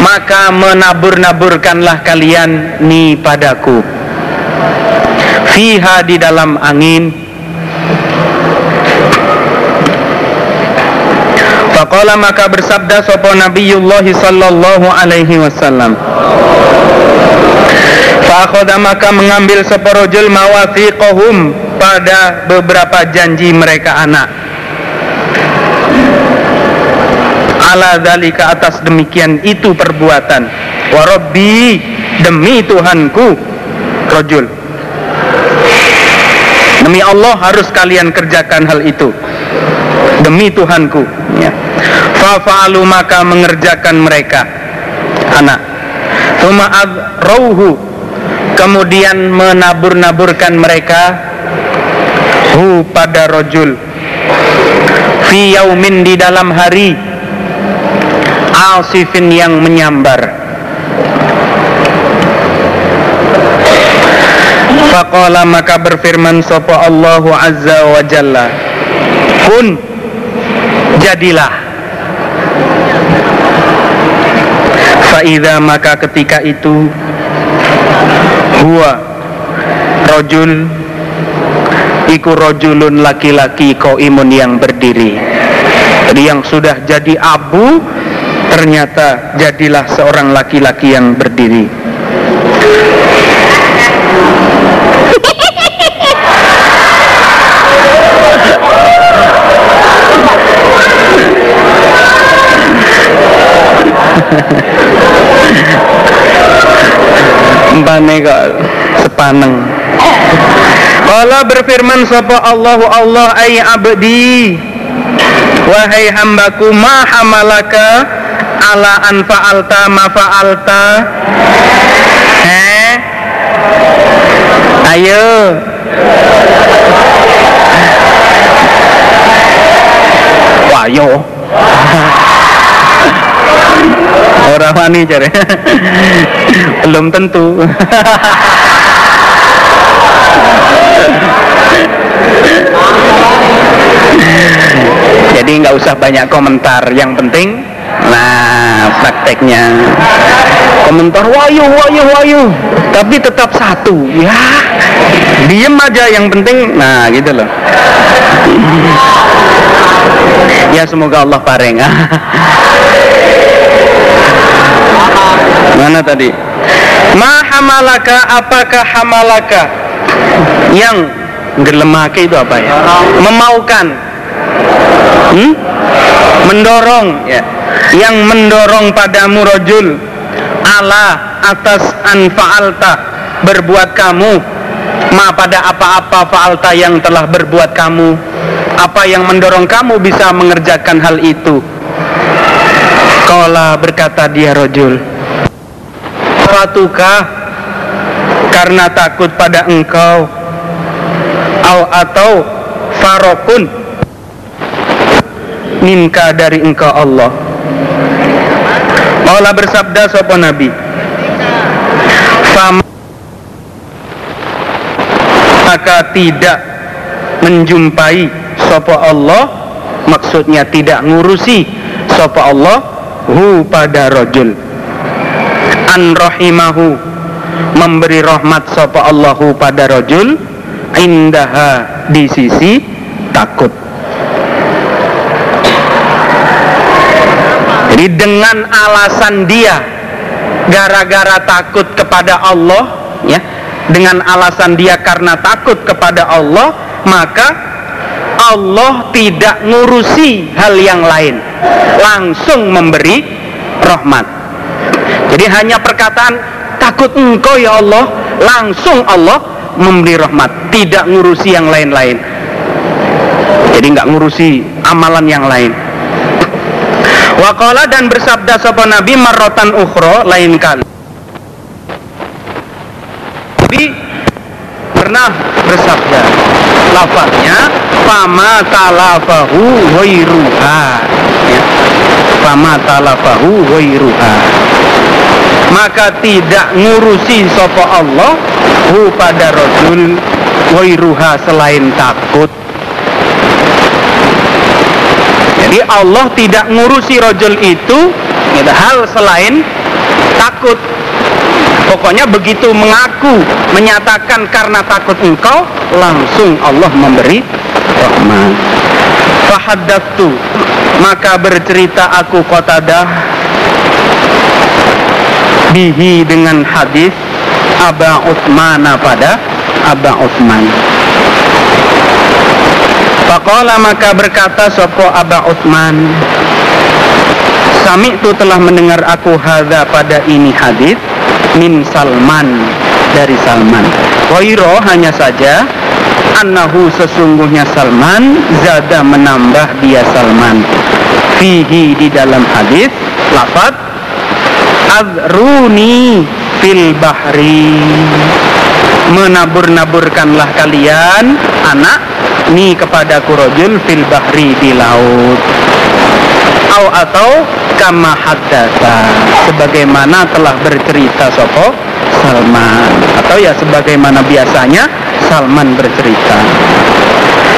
maka menabur-naburkanlah kalian ni padaku. Fiha di dalam angin. Faqala maka bersabda sopo Nabiullah sallallahu alaihi wasallam. Fa'akhoda maka mengambil seporojul mawathiqahum pada beberapa janji mereka anak ala dalika atas demikian itu perbuatan. Warabbi demi Tuhanku rojul. Demi Allah harus kalian kerjakan hal itu. Demi Tuhanku ya. Fa'alu maka mengerjakan mereka anak. Tuma rauhu kemudian menabur-naburkan mereka hu pada rojul. Fi yaumin di dalam hari asifin yang menyambar. Faqala maka berfirman sapa Allahu Azza wa Jalla. Kun jadilah. Fa'idha maka ketika itu Huwa Rojul Iku rojulun laki-laki imun yang berdiri. Jadi yang sudah jadi abu Ternyata jadilah seorang laki-laki yang berdiri Empane kok sepaneng. Kala berfirman sapa Allahu Allah ay abdi Wahai hambaku ma hamalaka ala an fa'alta ma fa'alta. Eh? Ayo. Ayo orang wani cari. Belum tentu. Jadi nggak usah banyak komentar. Yang penting nah prakteknya. Komentar wayu wayu wayu. Tapi tetap satu. Ya diem aja yang penting nah gitu loh. Ya semoga Allah pareng. Mana tadi? Ma hamalaka apakah hamalaka? Yang gelemake itu apa ya? Memaukan. Hmm? mendorong ya yang mendorong padamu rojul ala atas anfaalta berbuat kamu. Ma pada apa-apa faalta yang telah berbuat kamu. Apa yang mendorong kamu bisa mengerjakan hal itu? Kala berkata dia rojul Fatukah karena takut pada engkau au atau farokun minka dari engkau Allah Maulah bersabda sopo Nabi. Fama maka tidak menjumpai sopo Allah maksudnya tidak ngurusi sopo Allah hu pada rojul. An rahimahu memberi rahmat sopo Allahu pada rojul indaha di sisi takut jadi dengan alasan dia gara-gara takut kepada Allah ya dengan alasan dia karena takut kepada Allah maka Allah tidak ngurusi hal yang lain. Langsung memberi rahmat. Jadi hanya perkataan takut engkau ya Allah langsung Allah memberi rahmat. Tidak ngurusi yang lain-lain. Jadi nggak ngurusi amalan yang lain Waqala dan bersabda sapa Nabi marrotan ukhro lain kali. Nabi pernah bersabda lafaznya fama talafahu wairuha ya. fama talafahu wairuha maka tidak ngurusi sopo Allah hu pada rojul wairuha selain takut jadi Allah tidak ngurusi rojul itu gitu, hal selain takut. Pokoknya begitu mengaku menyatakan karena takut engkau langsung Allah memberi rahmat. Fahaddatu maka bercerita aku kotadah bihi dengan hadis Aba Uthman pada Aba Uthman Faqala maka berkata sopo Aba Uthman Sami itu telah mendengar aku hadza pada ini hadis min Salman dari Salman. Wairo hanya saja annahu sesungguhnya Salman zada menambah dia Salman fihi di dalam hadis lafaz azruni fil bahri menabur-naburkanlah kalian anak ni kepada kurojul fil bahri di laut. Au atau kama haddasa sebagaimana telah bercerita sopo Salman. Atau ya sebagaimana biasanya Salman bercerita.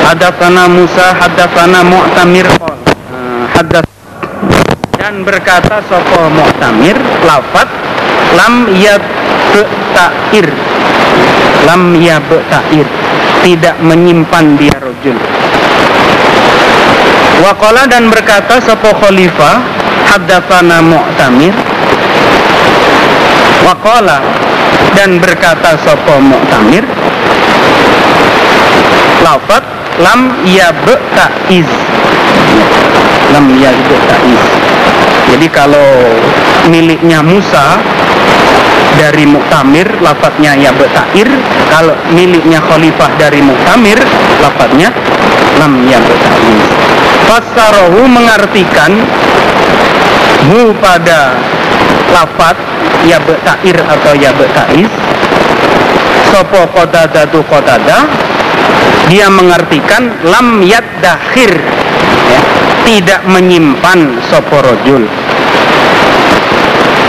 Hadatsana Musa hadatsana Mu'tamir. Hadas dan berkata sopo Mu'tamir lafat lam yabta'ir lam yabta'ir tidak menyimpan dia rojul. Waqala dan berkata sopo khalifah haddatsana Mu'tamir? Waqala dan berkata sopo Mu'tamir? Lafat lam yabta'iz lam yabta'iz Jadi kalau miliknya Musa dari Muktamir lafadznya ya betair kalau miliknya khalifah dari Muktamir lafadznya lam ya betair Fasarohu mengartikan hu pada lafat ya betair atau ya betais sopo kotada tu kotada dia mengartikan lam yad dakhir ya, tidak menyimpan soporojul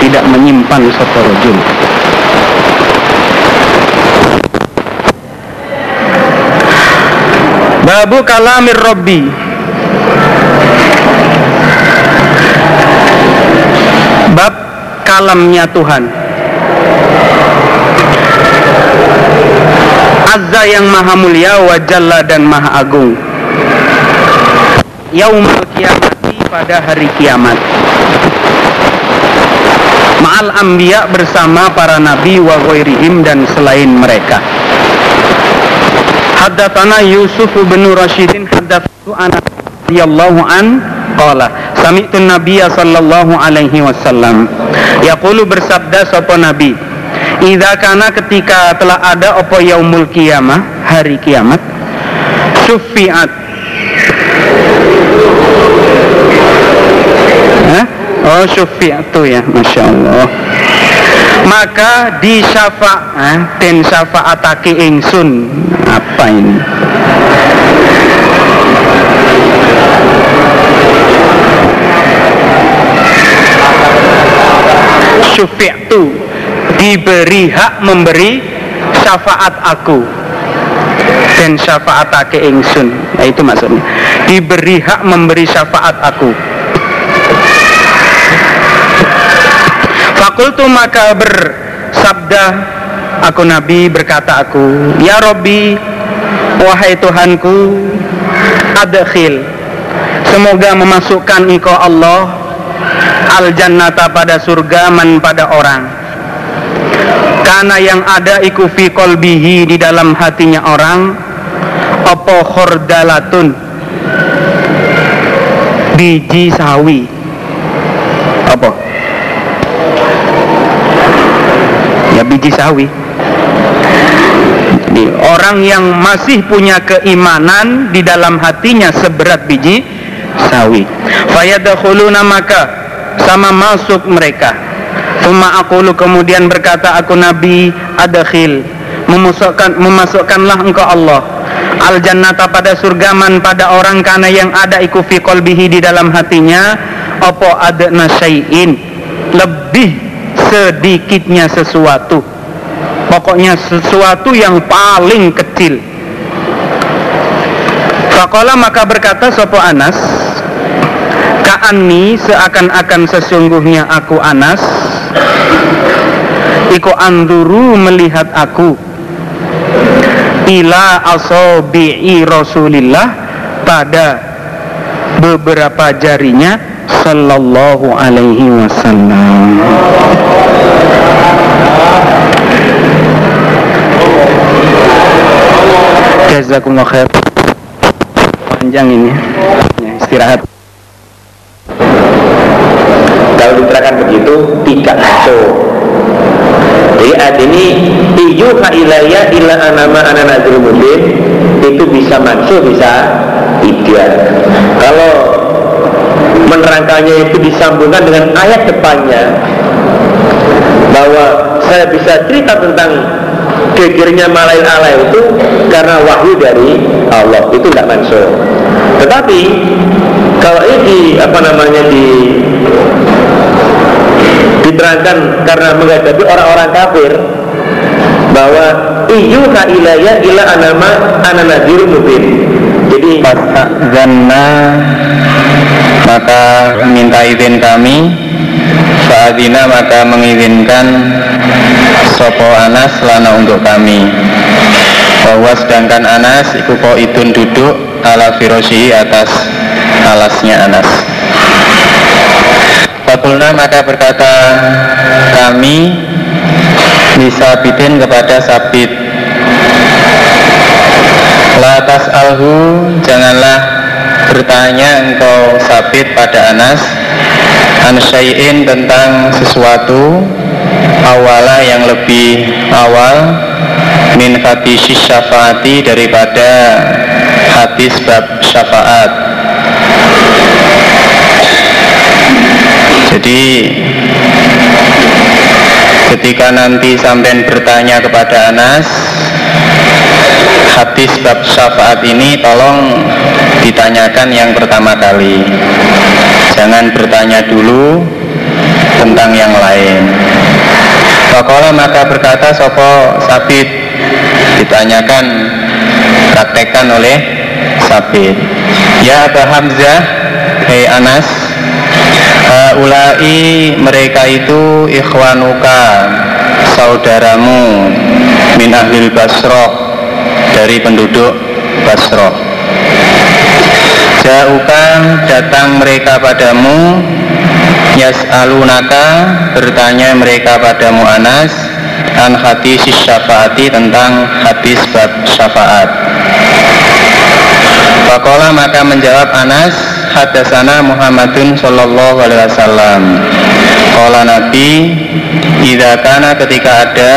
tidak menyimpan soporojul babu kalamir robbi bab kalamnya Tuhan. Azza yang maha mulia wajalla dan maha agung. Yaumul kiamati pada hari kiamat Ma'al anbiya bersama para nabi wa ghairihim dan selain mereka. Haddatsana Yusuf bin Rashidin haddatsatu ana radhiyallahu an qala sami'tu nabiyya sallallahu alaihi wasallam yaqulu bersabda sapa nabi Idza kana ketika telah ada apa yaumul kiamah hari kiamat sufiat Oh syufiatu ya. Masya Allah Maka di syafa eh, Den syafaatake ingsun. Apa ini? Syufiatu Diberi hak memberi syafaat aku. Dan syafaatake ingsun. Nah, itu maksudnya. Diberi hak memberi syafaat aku Fakultu maka bersabda aku Nabi berkata aku Ya Robbi Wahai Tuhanku Adkhil. Semoga memasukkan engkau Allah Al jannata pada surga man pada orang. Karena yang ada iku fi kolbihi di dalam hatinya orang Opo khordalatun Biji sawi Apa? ya biji sawi. Jadi orang yang masih punya keimanan di dalam hatinya seberat biji sawi. Fayadakhuluna maka sama masuk mereka. Thumma aqulu kemudian berkata aku Nabi adakhil memasukkan memasukkanlah engkau Allah. Al jannata pada surgaman pada orang karena yang ada iku fi qalbihi di dalam hatinya apa adna syai'in. Lebih sedikitnya sesuatu. Pokoknya sesuatu yang paling kecil. Fakola maka berkata Sopo Anas Ka'anni seakan-akan sesungguhnya aku Anas Iko anduru melihat aku Ila asobi'i Rasulillah Pada beberapa jarinya Sallallahu alaihi wasallam. Jazakumullah khair. Panjang ini. Ya, Istirahat. Kalau diterangkan begitu tidak masuk. Jadi ayat ini Iyuha ilayya illa anama ananazil mubin Itu bisa masuk bisa tidak. Kalau menerangkannya itu disambungkan dengan ayat depannya bahwa saya bisa cerita tentang gegernya malail ala itu karena wahyu dari Allah itu tidak masuk. Tetapi kalau ini di, apa namanya di diterangkan karena menghadapi orang-orang kafir bahwa iyuha ilayya ila anama ananadir mubin. Jadi Zanna maka minta izin kami. Fa'adina maka mengizinkan Sopo Anas lana untuk kami. Bahwa sedangkan Anas Iku idun duduk ala firoshi atas alasnya Anas. Fakulna maka berkata kami bisa bidin kepada sabit. Latas alhu janganlah bertanya engkau sabit pada Anas Ansyai'in tentang sesuatu awala yang lebih awal min hadis syafaati daripada hadis bab syafaat. Jadi ketika nanti sampai bertanya kepada Anas hadis bab syafaat ini tolong ditanyakan yang pertama kali. Jangan bertanya dulu tentang yang lain. Fakola maka berkata Sopo Sabit ditanyakan praktekkan oleh Sabit. Ya Aba Hamzah, hei Anas, ulai mereka itu ikhwanuka saudaramu min ahlil basroh dari penduduk basroh Jauka datang mereka padamu Yas'alunaka bertanya mereka padamu Anas An hadis syafaati tentang hadis bab syafaat. Fakola maka menjawab Anas Hadasana Muhammadun Sallallahu Alaihi Wasallam. Kola Nabi Ida kana ketika ada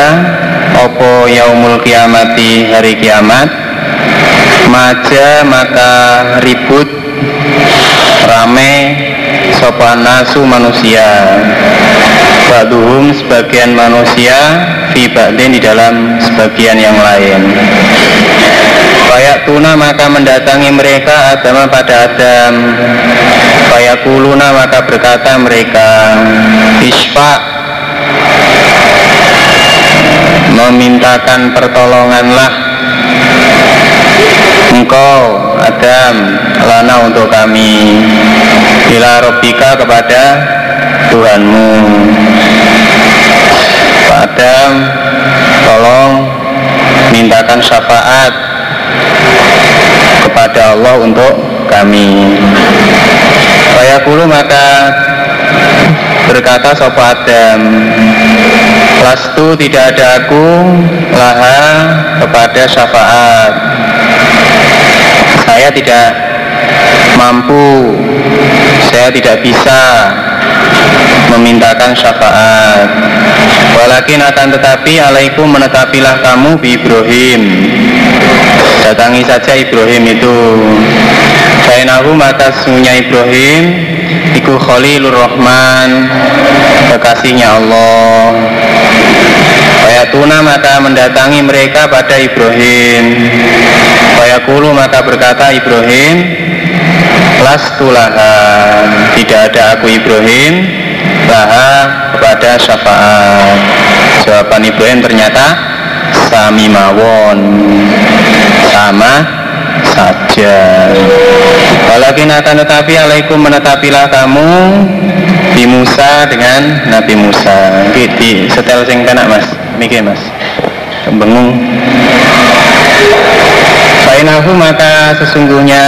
Opo yaumul kiamati hari kiamat? Maja maka ribut Rame Sopan nasu manusia. Baduhum sebagian manusia Fi di dalam sebagian yang lain. Bayak tuna maka mendatangi mereka Adam pada Adam. Bayak kuluna maka berkata mereka Isfa Memintakan pertolonganlah. Engkau Adam Lana untuk kami. Bila robika kepada Tuhanmu. Pak Adam Tolong mintakan syafaat kepada Allah untuk kami. Fayaqulu maka berkata Sopo Adam Lastu tidak ada aku laha kepada syafaat. Saya tidak mampu Saya tidak bisa memintakan syafaat. Walakin akan tetapi alaikum menetapilah kamu bi Ibrahim. Datangi saja Ibrahim itu. Bainahu maka sesungguhnya Ibrahim Iku Khalilur Rahman Kekasihnya Allah. Fayatuna maka mendatangi mereka pada Ibrahim. Fayakulu maka berkata Ibrahim Lastulaha Tidak ada aku Ibrahim Laha kepada syafaat. Jawaban Ibrahim ternyata Sami mawon. Sama saja Walakin akan tetapi alaikum menetapilah kamu di Musa dengan Nabi Musa. Di setel sing penak mas. Mikir mas. Bengung Fainahu maka sesungguhnya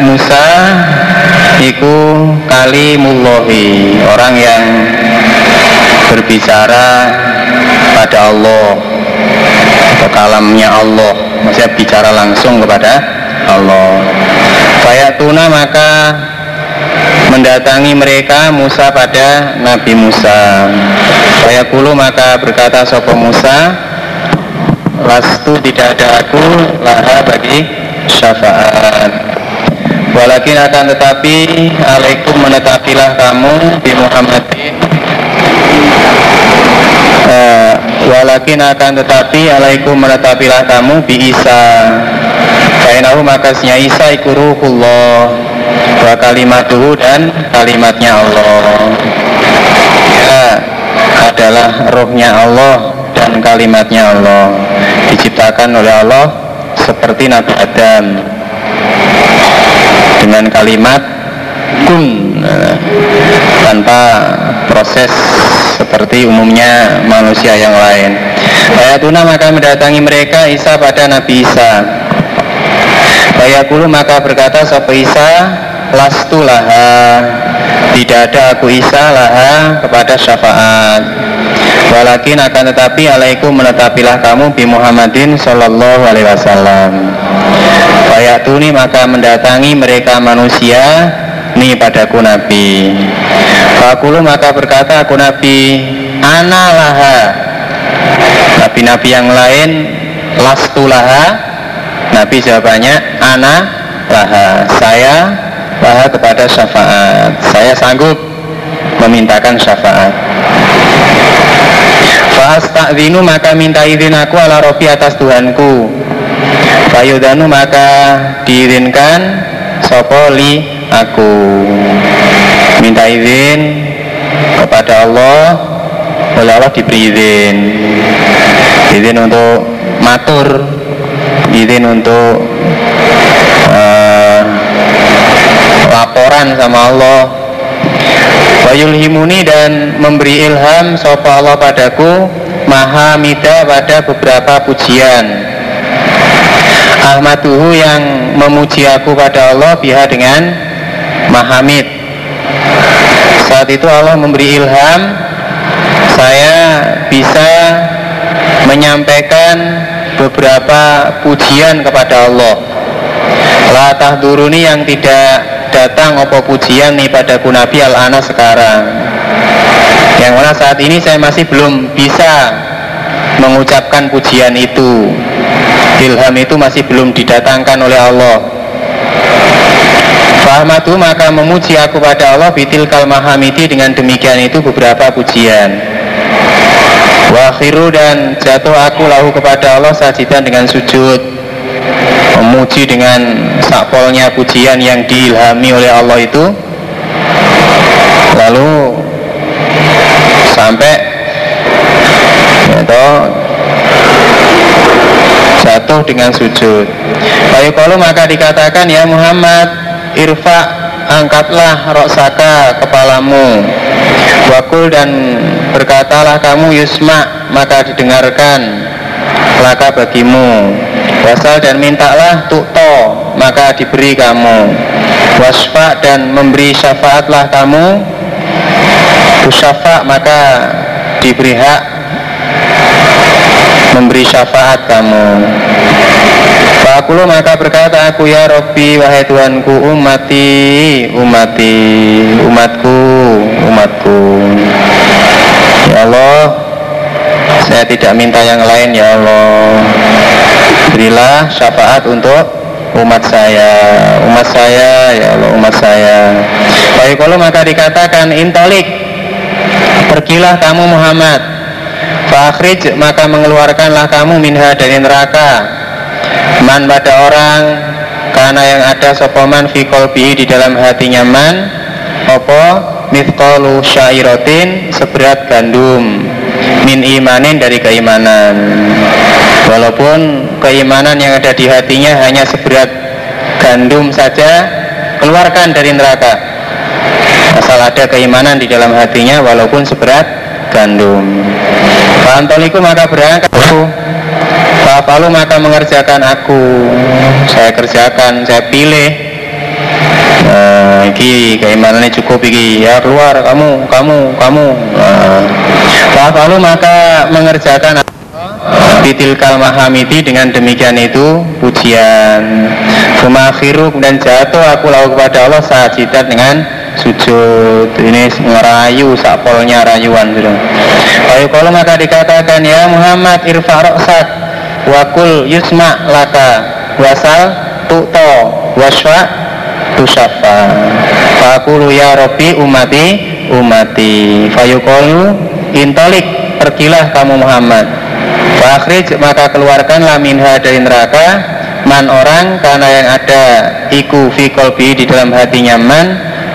Musa Iku kalimullahi. Orang yang berbicara pada Allah Atau kalamnya Allah. Maksudnya bicara langsung kepada Allah. Fayatuna maka mendatangi mereka Musa pada Nabi Musa. Fayakulu maka berkata Sopo Musa Lastu tidak ada aku laha bagi syafaat. Walakin akan tetapi Alaikum menetapilah kamu Di Muhammadin. Uh, Walakin akan tetapi Alaikum menetapilah kamu Bi Isa Kainahu makasnya Isa iku ruhullah Wa kalimatuhu dan kalimatnya Allah Ya adalah rohnya Allah dan kalimatnya Allah diciptakan oleh Allah seperti Nabi Adam dengan kalimat kun eh, tanpa proses seperti umumnya manusia yang lain. Ayatuna maka mendatangi mereka Isa pada Nabi Isa. Bayakulu maka berkata Sopo Isa? Lastu laha. Tidak ada aku Isa laha kepada syafaat. Walakin akan tetapi alaikum menetapilah kamu bi Muhammadin Sallallahu Alaihi Wasallam. Fayatuni maka mendatangi mereka manusia Ini padaku Nabi. Fakulu maka berkata aku Nabi Ana laha. Nabi-nabi yang lain Lastu laha Nabi jawabannya Ana laha. Saya laha kepada syafaat. Saya sanggup memintakan syafaat. Fa'asta'zinu maka minta izin aku ala Robi atas Tuhanku. Fayudanu maka diizinkan Sopoli aku. Minta izin kepada Allah Oleh Allah diberi izin. Izin untuk matur Izin untuk eh, Laporan sama Allah. Wayulhimuni dan memberi ilham Sopa Allah padaku Maha mida pada beberapa pujian. Ahmaduhu yang memuji aku pada Allah biha dengan Mahamid Saat itu Allah memberi ilham Saya bisa menyampaikan beberapa pujian kepada Allah. La tahduruni yang tidak datang opo pujian nih padaku Nabi al-ana sekarang. Yang mana saat ini saya masih belum bisa mengucapkan pujian itu. Ilham itu masih belum didatangkan oleh Allah. Fahmatu maka memuji aku pada Allah bitil kalmahamidi dengan demikian itu beberapa pujian Wakhiru dan jatuh aku lahu kepada Allah sajidan dengan sujud Memuji dengan sakpolnya pujian yang diilhami oleh Allah itu Lalu sampai ya, jatuh dengan sujud. Bayu maka dikatakan ya Muhammad irfa angkatlah roksaka kepalamu. Wakul dan berkatalah kamu yusma maka didengarkan laka bagimu. Wasal dan mintalah tukto maka diberi kamu. Wasfa dan memberi syafaatlah kamu. Syafa maka diberi hak memberi syafaat kamu Fakulu maka berkata aku ya Robbi wahai Tuhanku umati umati umatku umatku. Ya Allah saya tidak minta yang lain ya Allah. Berilah syafaat untuk umat saya umat saya ya Allah umat saya. Baik kalau maka dikatakan intolik pergilah kamu Muhammad Fakhrij maka mengeluarkanlah kamu minha dari neraka Man pada orang Karena yang ada sopoman fi kolbi di dalam hatinya man Opo mithqalu syairotin seberat gandum. Min imanin dari keimanan. Walaupun keimanan yang ada di hatinya hanya seberat gandum saja Keluarkan dari neraka. Asal ada keimanan di dalam hatinya walaupun seberat gandum. Fantoliku maka berangkat Fafalu maka mengerjakan aku. Saya kerjakan, saya pilih. Nah, iki keimanannya cukup iki. Ya keluar. Kamu, kamu, kamu. Nah, Fafalu maka mengerjakan Bitilkal mahamidi dengan demikian itu pujian. Fumakhiru dan jatuh aku lalu kepada Allah saat dengan sujud. Ini ngerayu sakpolnya rayuan Ayo kalau maka dikatakan ya Muhammad irfa roksak wakul yusma laka wasal tu'to waswa tusafa fakulu ya Robi umati umati. Fayukolu intolik pergilah kamu Muhammad. Fakhrij maka keluarkanlah minha dari neraka. Man orang karena yang ada iku fi kolbi di dalam hatinya man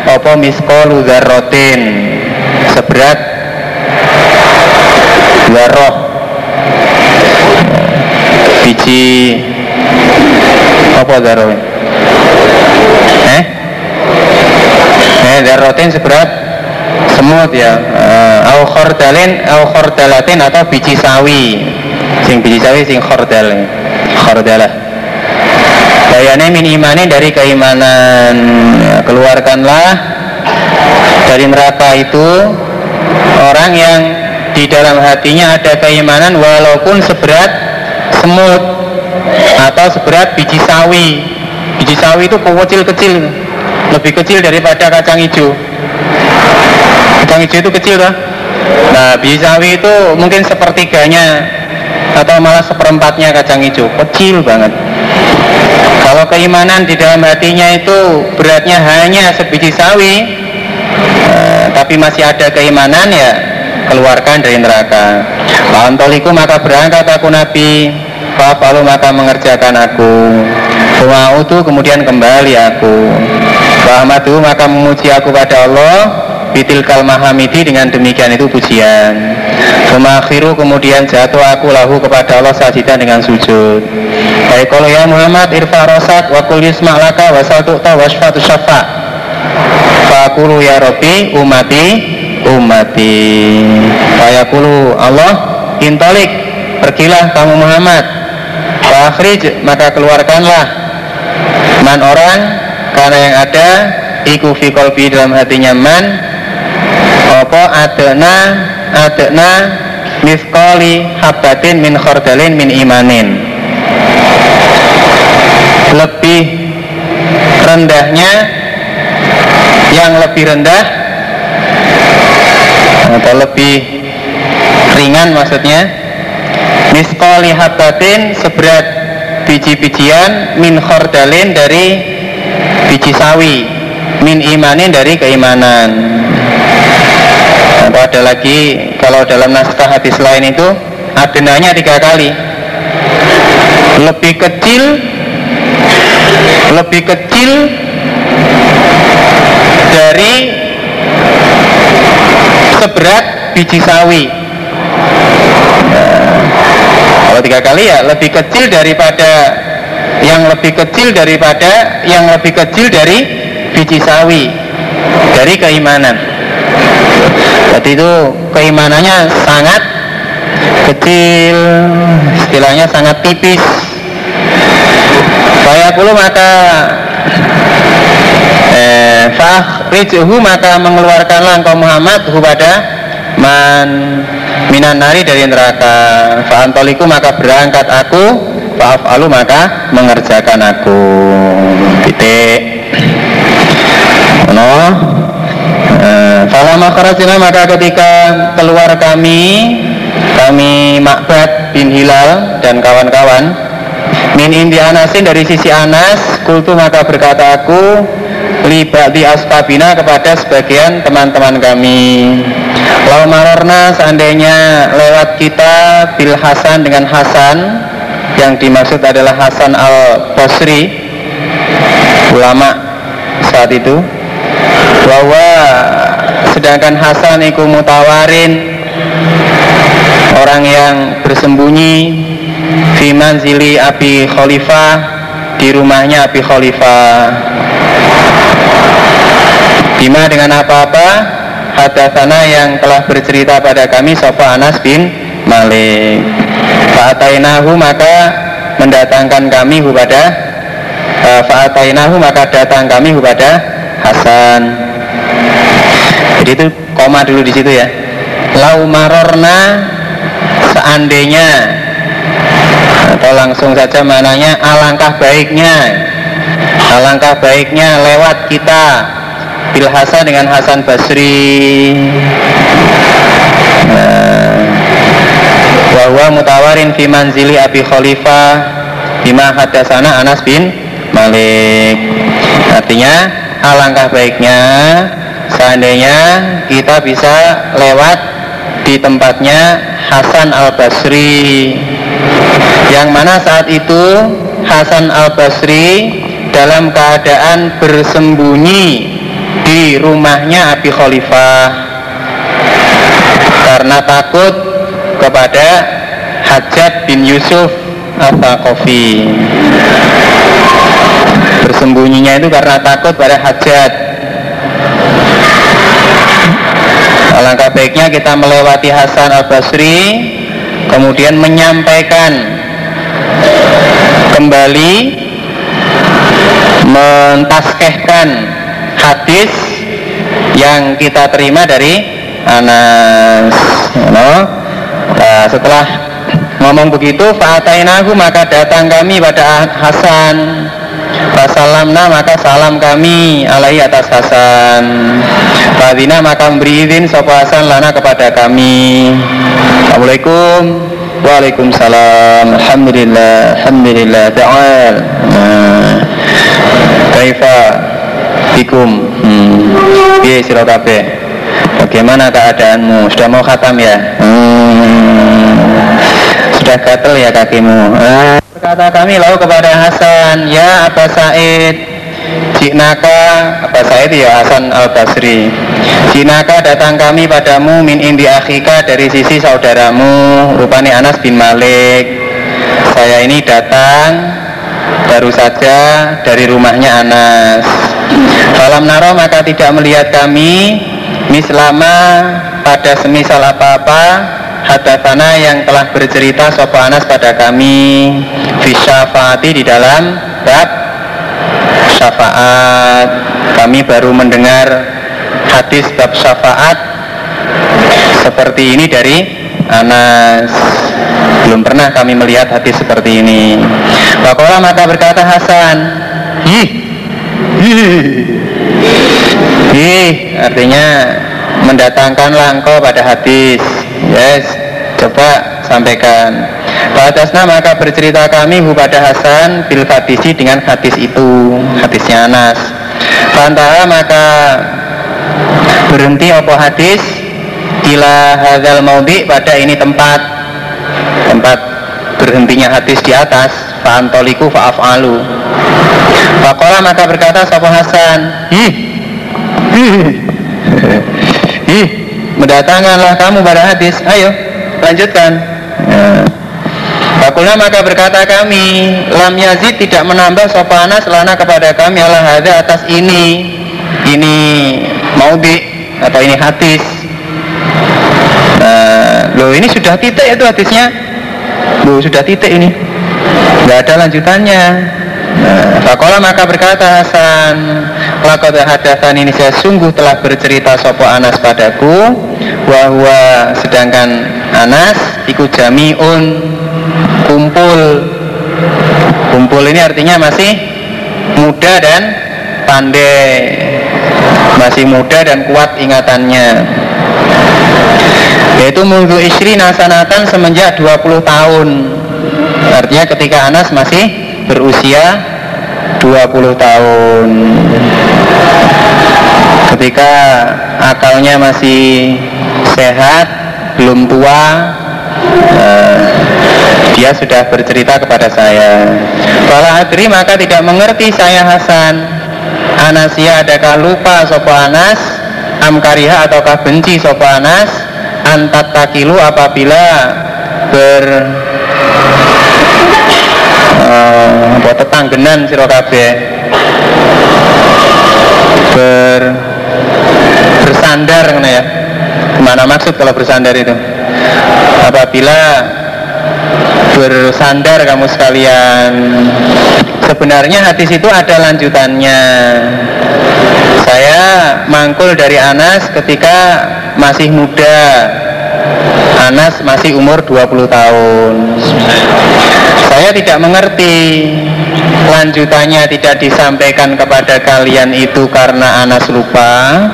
apa miskolu zarrotin seberat. Zarroh biji apa zarroh eh? Eh zarrotin seberat semut ya. Uh, au khordalin au khordalatin atau biji sawi. Sing biji sawi sing khordal khordalah Bayane min dari keimanan. Ya, Keluarkanlah dari neraka itu Orang yang di dalam hatinya ada keimanan Walaupun seberat semut Atau seberat biji sawi. Biji sawi itu kecil-kecil Lebih kecil daripada kacang hijau. Kacang hijau itu kecil lah Nah biji sawi itu mungkin sepertiganya Atau malah seperempatnya kacang hijau. Kecil banget. Kalau keimanan di dalam hatinya itu beratnya hanya sebiji sawi, eh, tapi masih ada keimanan ya keluarkan dari neraka. Antoliku maka berangkat aku Nabi. Fa'afalu maka mengerjakan aku. Fa'utu kemudian kembali aku. Fa'amadu maka memuji aku pada Allah Bitilkal mahamidi dengan demikian itu pujian. Femakhiru kemudian jatuh aku lahu kepada Allah sajidan dengan sujud. Baik kalau ya Muhammad irfa rosak wa kul yusma' laka wa saltu'ta wa syafatu syafa' Fakulu ya Rabbi umati umati Fayakulu Allah intolik pergilah kamu Muhammad. Fakhrij maka keluarkanlah. Man orang karena yang ada Iku fi kolbi dalam hatinya man Apa adena Adena Miskoli habbatin min khordalin min imanin. Lebih rendahnya Yang lebih rendah Atau lebih ringan maksudnya. Miskoli habbatin seberat biji-bijian min khordalin dari biji sawi min imanin dari keimanan. Atau ada lagi kalau dalam naskah hadis lain itu adenanya tiga kali. Lebih kecil lebih kecil dari seberat biji sawi kalau tiga kali ya lebih kecil daripada yang lebih kecil daripada yang lebih kecil dari biji sawi dari keimanan. Jadi itu keimanannya sangat kecil, istilahnya sangat tipis. Saya puluh maka eh, fahrijuhu maka mengeluarkanlah engkau Muhammad kepada man minan nari dari neraka. Fa'antoliku maka berangkat aku. Fa'afalu maka mengerjakan aku. Titik. No Falama kharajina maka ketika keluar kami kami Makbad bin Hilal dan kawan-kawan min indi Anasin dari sisi Anas kultu maka berkata aku libati asfabina kepada sebagian teman-teman kami. Lau marorna seandainya lewat kita bil Hasan dengan Hasan yang dimaksud adalah Hasan al Basri ulama saat itu bahwa sedangkan Hasan iku mutawarin orang yang bersembunyi Fiman zili Abi Khalifah di rumahnya Abi Khalifah Bima dengan apa-apa. Hadasana yang telah bercerita pada kami Sofa Anas bin Malik. Fa'atainahu maka mendatangkan kami kepada uh, Fa'atainahu maka datang kami kepada Hasan. Jadi itu koma dulu di situ ya. Lau marorna seandainya atau langsung saja mananya alangkah baiknya alangkah baiknya lewat kita Bil Hasan dengan Hasan Basri. Bahwa mutawarin fi manzili Abi Khalifah bima hadasana Anas bin Malik. Artinya alangkah baiknya seandainya kita bisa lewat di tempatnya Hasan Al Basri yang mana saat itu Hasan Al Basri dalam keadaan bersembunyi di rumahnya Abi Khalifah. Karena takut kepada Hajat bin Yusuf Al-Thaqafi. Bersembunyinya itu karena takut pada Hajat. Alangkah baiknya kita melewati Hasan Al-Basri kemudian menyampaikan kembali mentaskehkan hadis yang kita terima dari Anas no? nah, setelah ngomong begitu fa'atainahu maka datang kami pada Hasan. Fasalamna maka salam kami alaihi atas Hasan. Fadina maka memberi izin Sopo Hasan lana kepada kami. Assalamualaikum. Waalaikumsalam. Alhamdulillah Alhamdulillah Ta'al. Nah, Kaifa Bikum hmm. Kabeh Bagaimana keadaanmu? Sudah mau khatam ya? Hmm. Sudah gatel ya kakimu. Berkata kami lalu kepada Hasan, ya Aba Said, Jinaka, Aba Said ya Hasan al Basri. Jinaka datang kami padamu min indi akhika dari sisi saudaramu, rupanya Anas bin Malik. Saya ini datang baru saja dari rumahnya Anas. Falam naro maka tidak melihat kami. Mislama pada semisal apa-apa hadatsana yang telah bercerita sopo Anas pada kami. Fisyafaati di dalam bab syafaat. Kami baru mendengar hadis bab syafaat seperti ini dari Anas. Belum pernah kami melihat hadis seperti ini Wakola maka berkata Hasan. Ih artinya mendatangkanlah engkau pada hadis. Yes, coba sampaikan. Batasna maka bercerita kami hu pada Hasan bil hadisi dengan hadis itu, hadisnya Anas. Fantara maka berhenti opo hadis? Ila hadzal maudi pada ini tempat. Tempat berhentinya hadis di atas fa'antoliku fa'af'alu. Fakola maka berkata Sopo Hasan? Ih. Ih mendatangkanlah kamu pada hadis. Ayo lanjutkan. Ya. Fakulna maka berkata kami Lam Yazid tidak menambah sopana selana kepada kami Allah ada atas ini. Ini maudi atau ini hadis. Nah, loh ini sudah titik itu hadisnya. Loh sudah titik ini Tidak ada lanjutannya. Nah, Fakola maka berkata Hasan Lakot hadatan ini saya sungguh telah bercerita sopo Anas padaku Wahwa sedangkan Anas ikut jamiun kumpul. Kumpul ini artinya masih muda dan pandai Masih muda dan kuat ingatannya. Yaitu mundu istri nasanatan semenjak 20 tahun Artinya ketika Anas masih berusia 20 tahun. Ketika akalnya masih sehat belum tua eh, dia sudah bercerita kepada saya. Kalau adri maka tidak mengerti saya Hasan. Anasia adakah lupa sopo Anas? Amkariha ataukah benci sopo Anas? Antat takilu apabila ber uh, apa tetanggenan sira kabeh. Ber bersandar ngono ya. Mana maksud kalau bersandar itu? Apabila bersandar kamu sekalian sebenarnya hadis itu ada lanjutannya. Saya mangkul dari Anas ketika masih muda Anas masih umur 20 tahun. Saya tidak mengerti lanjutannya tidak disampaikan kepada kalian itu karena Anas lupa.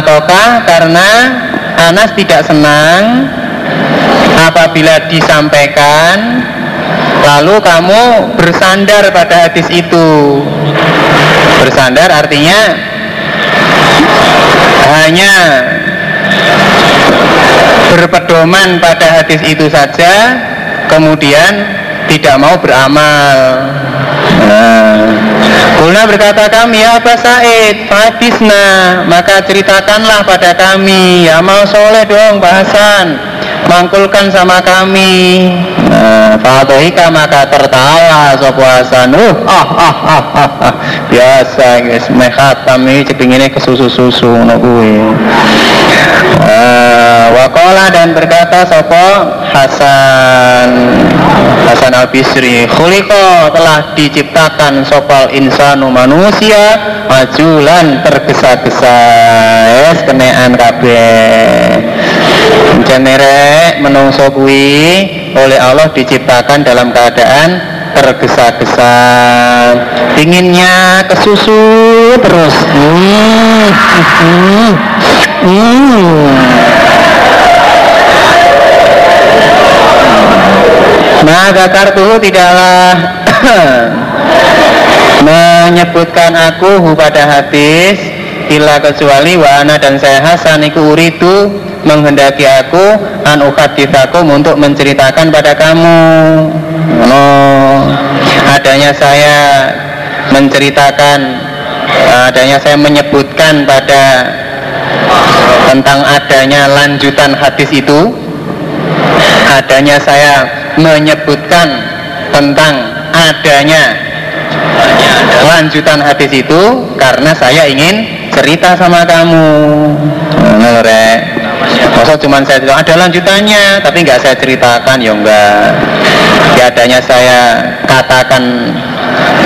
Ataukah karena Anas tidak senang apabila disampaikan lalu kamu bersandar pada hadis itu? Bersandar artinya hanya berpedoman pada hadis itu saja kemudian tidak mau beramal. Nah, berkata kami ya Aba Said Fadisna Maka ceritakanlah pada kami. Ya mau soleh dong bahasan Mangkulkan sama kami. Nah, Fatohika maka tertawa Sopo Hasan uh, ah, ah, ah, ah, ah. Biasa guys. Mekhatam ini cepinginnya ke susu-susu Nah, Wakola dan berkata Sopo Hasan. Hasan al Bisri Khuliko telah diciptakan Sopal insanu manusia Majulan tergesa-gesa. Yes kenean kabeh Jenere menungso kuwi oleh Allah diciptakan dalam keadaan tergesa-gesa inginnya kesusu terus hmm. Hmm. Hmm. Maka kartu tidaklah menyebutkan aku pada hadis illa kecuali wa ana dan saya Hasan iku uridu menghendaki aku an ukadithakum untuk menceritakan pada kamu. No adanya saya menceritakan adanya saya menyebutkan pada tentang adanya lanjutan hadis itu. Adanya saya menyebutkan tentang adanya lanjutan hadis itu karena saya ingin cerita sama kamu. Nah, masa cuma saya cerita ada lanjutannya tapi nggak saya ceritakan ya enggak. Ya adanya saya katakan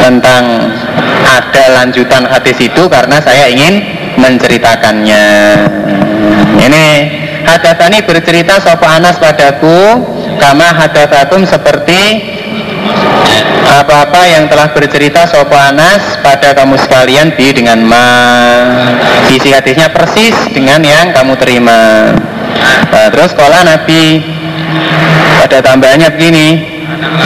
tentang ada lanjutan hadis itu karena saya ingin menceritakannya. Ini hadatani bercerita sopa Anas padaku kama hadatakum seperti apa-apa yang telah bercerita sopa Anas pada kamu sekalian bi dengan ma. Isi hadisnya persis dengan yang kamu terima. Nah, terus sekolah Nabi. Ada tambahannya begini.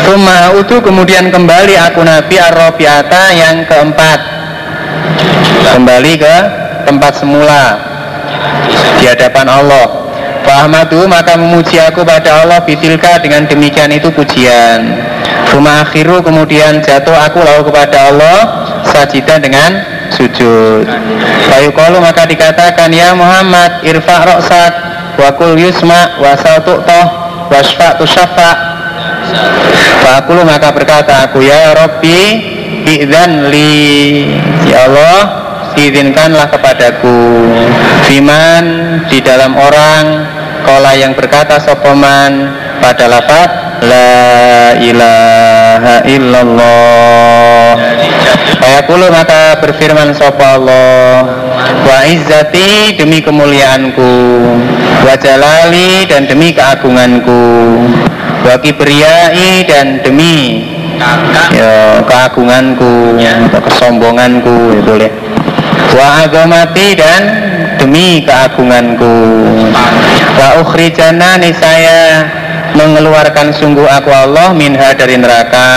Suma utu kemudian kembali aku Nabi Ar-Rabiata yang keempat. Kembali ke tempat semula Di hadapan Allah. Fahmadu maka memuji aku pada Allah Bitilka dengan demikian itu pujian Suma akhiru kemudian jatuh aku lalu kepada Allah Sajidan dengan sujud. Fayuqalu maka dikatakan Ya Muhammad irfa' roksak Wakul yusma wasal tu'toh Wasfa' tusyafa' Fakulu maka berkata aku ya Robbi Idzan li Ya Allah izinkanlah kepadaku. Fiman di dalam orang Kola yang berkata sopoman pada lafaz La ilaha illallah. Fayaqulu maka berfirman sapa Allah. Wa izzati demi kemuliaanku. Wa jalali dan demi keagunganku. Wa kibriyai dan demi ya keagunganku atau kesombonganku ya boleh. Wa agamati dan demi keagunganku. Wa ukhrijana saya mengeluarkan sungguh aku Allah minha dari neraka.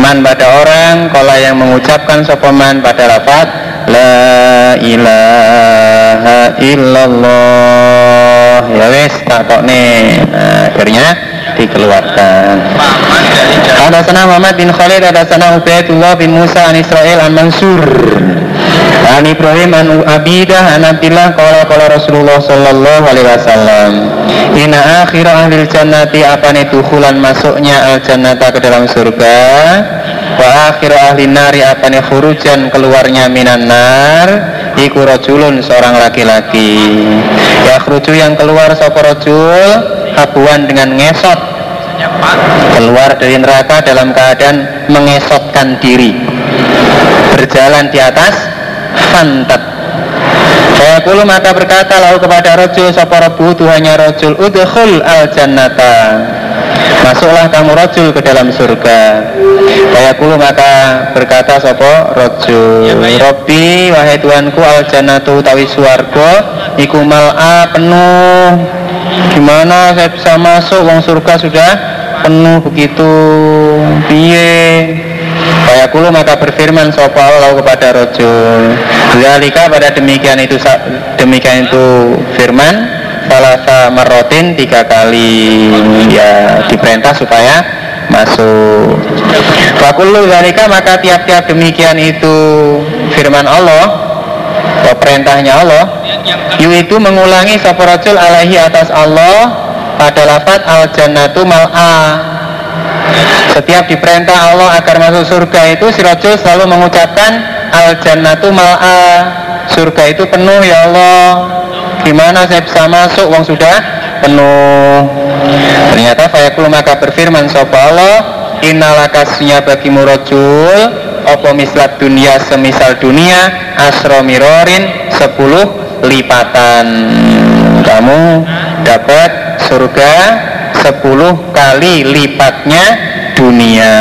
Man pada orang kola yang mengucapkan sopaman pada lafaz la ilaha illallah. Ya wes tak kok nih nah, akhirnya dikeluarkan. Ada sana Muhammad bin Khalid ada sana Ubaidullah bin Musa an Israel an Mansur An Ibrahim an Abidah an Abdillah Kala kala Rasulullah Sallallahu alaihi wasallam Ina akhir ahli jannati Apa nih dukulan masuknya al jannata ke dalam surga? Wa akhir ahli nari Apa nih khurujan keluarnya minan nar? Iku rojulun seorang laki-laki. Ya khruju yang keluar Sopo rojul Habuan dengan ngesot. Keluar dari neraka dalam keadaan mengesotkan diri. Berjalan di atas fantat Fayaqulu maka berkata lalu kepada rojul Sapa rebu Tuhannya rojul Udhul al jannata Masuklah kamu rojul ke dalam surga. Fayaqulu maka berkata Sapa rojul Robbi wahai Tuhanku al jannatu tawi suarga Iku mal'a penuh. Gimana saya bisa masuk? Wong surga sudah penuh begitu. Piye Fayaqulu maka berfirman sapa Allah kepada rojul Zalika pada demikian itu demikian itu firman salasa marotin tiga kali ya diperintah supaya masuk. Fakulu zalika maka tiap-tiap demikian itu firman Allah perintahnya Allah Yu itu mengulangi sapa rajul alaihi atas Allah pada lafaz al jannatu mal'a setiap diperintah Allah agar masuk surga itu si rajul selalu mengucapkan al jannatu mal'a. Surga itu penuh ya Allah. Gimana saya bisa masuk? Uang sudah penuh. Ternyata fayakul maka berfirman sapa Allah? Innalakasnya bagi murajul opo mislat dunia semisal dunia? Asro mirorin sepuluh lipatan. Kamu dapat surga sepuluh kali lipatnya dunia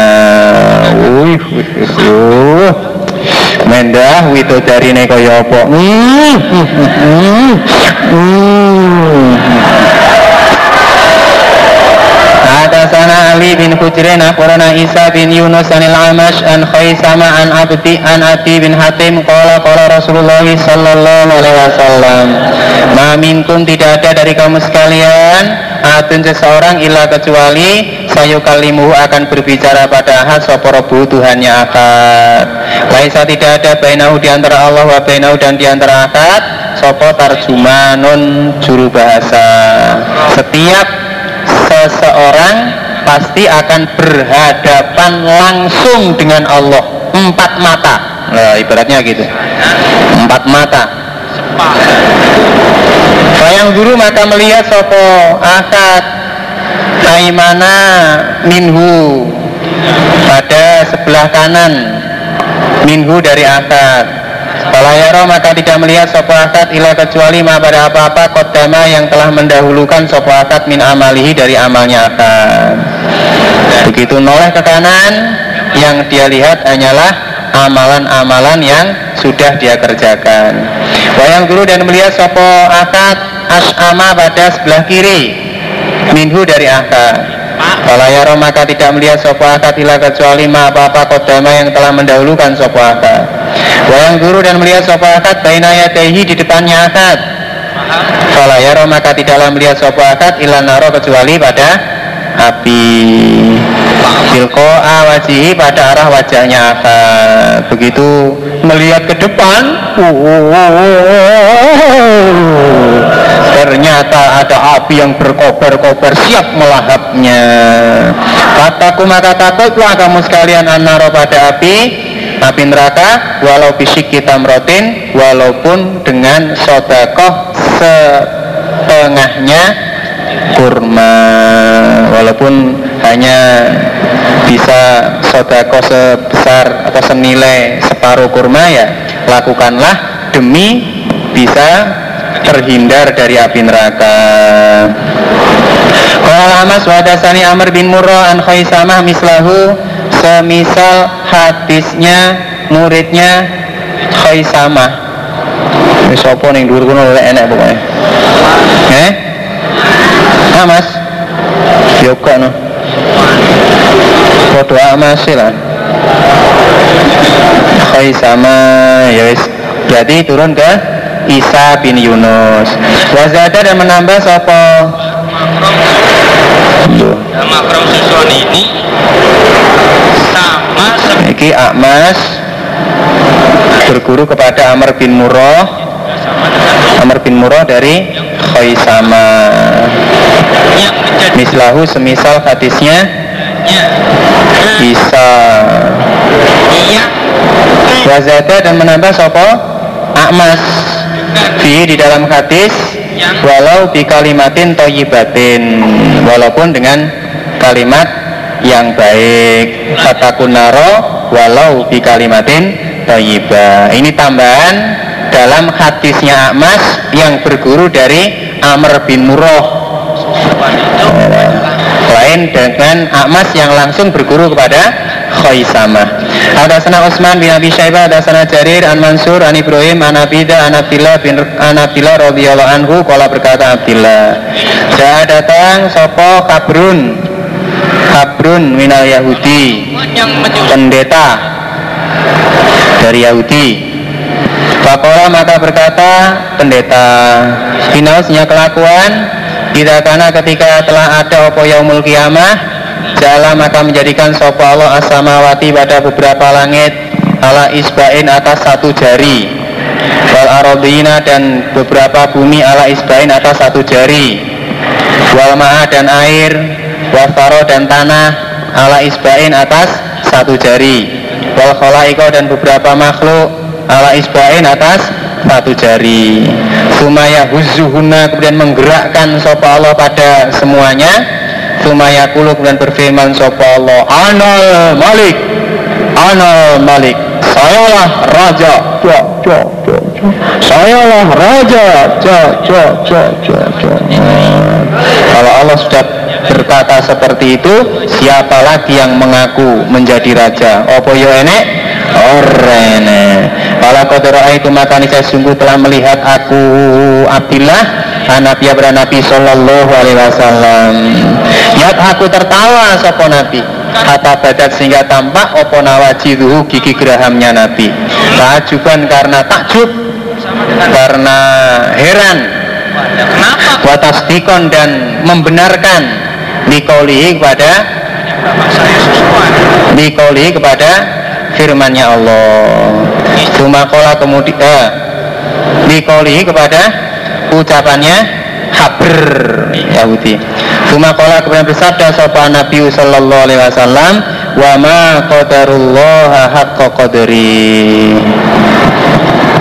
wih wih wih mendah widodarine kaya apa hmm, hmm, hmm, hmm. Atasana Ali bin Hujrin akhbarana Isa bin Yunus anil Amash an Khaisama an Abdi an Ati bin Hatim qala qala Rasulullah sallallahu alaihi wasallam Ma minkum tidak ada dari kamu sekalian atun seseorang ilah kecuali sayu kalimu akan berbicara pada ahad sapa Rabbu Tuhannya akad Laisa tidak ada bainahu di antara Allah wa bainahu dan di antara akad sapa tarjumanun juru bahasa. Setiap seseorang pasti akan berhadapan langsung dengan Allah. Empat mata. Nah, ibaratnya gitu. Empat mata Bayang guru maka melihat sopo akad Aimana minhu. Pada sebelah kanan minhu dari akad kalau yaro maka tidak melihat sopo akad ilah kecuali ma pada apa-apa kodama yang telah mendahulukan sopo akad min amalihi dari amalnya akad. Begitu noleh ke kanan, yang dia lihat hanyalah amalan-amalan yang sudah dia kerjakan. Wayang guru dan melihat sopo akad as'ama pada sebelah kiri minhu dari akad. Kalau yaro maka tidak melihat sopo akad ilah kecuali ma apa-apa kodama yang telah mendahulukan sopo akad. Wayang guru dan melihat sopo akad baina yadehi di depannya akad. Kalau yaro maka tidaklah melihat sopo akad ilah naro kecuali pada api. Bilko awajihi pada arah wajahnya akad. Begitu melihat ke depan, ternyata ada api yang berkobar-kobar siap melahapnya. Kataku maka takutlah kamu sekalian anaro pada api api neraka walau bisik kita merotin walaupun dengan sodakoh setengahnya kurma walaupun hanya bisa sodakoh sebesar atau senilai separuh kurma ya lakukanlah demi bisa terhindar dari api neraka. Qala Amas wa dasani Amr bin Murrah an Khaisamah mislahu semisal hadisnya muridnya Khaisamah. Wis sapa ning dhuwur kono lek enek pokoke. Eh? Ah Mas. Yo kok no. Padha Amas lah. Khaisamah ya wis. Berarti turun ke Isa bin Yunus. Wazada dan menambah sopo makrom susun ini sama seperti Akmas berguru kepada Amr bin Murrah. Amr bin Murrah dari Khaisama yang menjadi Mislahu semisal hadisnya. Isa. Iya. Wazada dan menambah sopo? Akmas. Fi di dalam hadis. Walau di kalimatin toyibatin Walaupun dengan kalimat yang baik. Fatakun naro Walau di kalimatin toyibah Ini tambahan dalam hadisnya Akmas Yang berguru dari Amr bin Murrah. Lain dengan Akmas yang langsung berguru kepada Khaisamah. Hadasana Utsman bin Abi Syaibah, hadasana Jarir an Mansur an Ibrahim an Abida an Abdillah bin an Abdillah radhiyallahu anhu qala berkata Abdillah. Saya datang sopo Kabrun? Kabrun minal Yahudi. Pendeta. Dari Yahudi Fakola maka berkata pendeta Hinausnya kelakuan. Tidak karena ketika telah ada opo yaumul kiamah Jala maka menjadikan sopo Allah asamawati pada beberapa langit Ala isbain atas satu jari. Wal arodina dan beberapa bumi ala isbain atas satu jari. Wal ma'a dan air Wal faro dan tanah ala isbain atas satu jari. Wal khalaiko dan beberapa makhluk ala isbain atas satu jari Sumaya huzuhuna kemudian menggerakkan sopa Allah pada semuanya Sumaya kulu kemudian berfirman sopa Allah Anal Malik Anal Malik Sayalah Raja ja, ja, ja, ja. Sayalah Raja ja, ja, ja, ja, ja. Kalau Allah sudah berkata seperti itu Siapa lagi yang mengaku menjadi raja Opo yo enek Orene Kalau kau itu maka saya sungguh telah melihat aku Abdillah Anak ya Nabi Sallallahu Alaihi Wasallam Yat aku tertawa sopo nabi Hatta badat sehingga tampak opo nawajiduhu gigi gerahamnya nabi Tajuban karena takjub Karena heran Kenapa? Watasdikon dan membenarkan Nikolihi kepada. Nikolihi kepada firmannya Allah. Sumakola kemudian eh, kepada ucapannya Habr Yahudi. Sumakola kemudian bersabda Sopan Nabi Sallallahu Alaihi Wasallam Wa ma qadarullah haqqa qadri.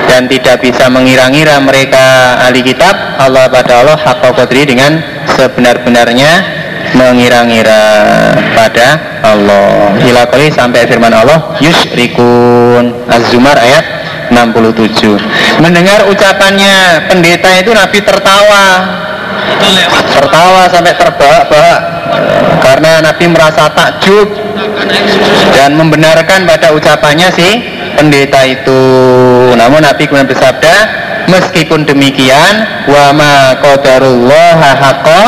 Dan tidak bisa mengira-ngira mereka ahli kitab Allah pada Allah haqqa qadri dengan sebenar-benarnya mengira-ngira pada Allah ila qali sampai firman Allah yusyrikun Az-Zumar ayat 67 mendengar ucapannya pendeta itu Nabi tertawa tertawa sampai terbahak-bahak karena Nabi merasa takjub dan membenarkan pada ucapannya si pendeta itu. Namun Nabi kemudian bersabda, meskipun demikian, wa ma qadarullah haqqa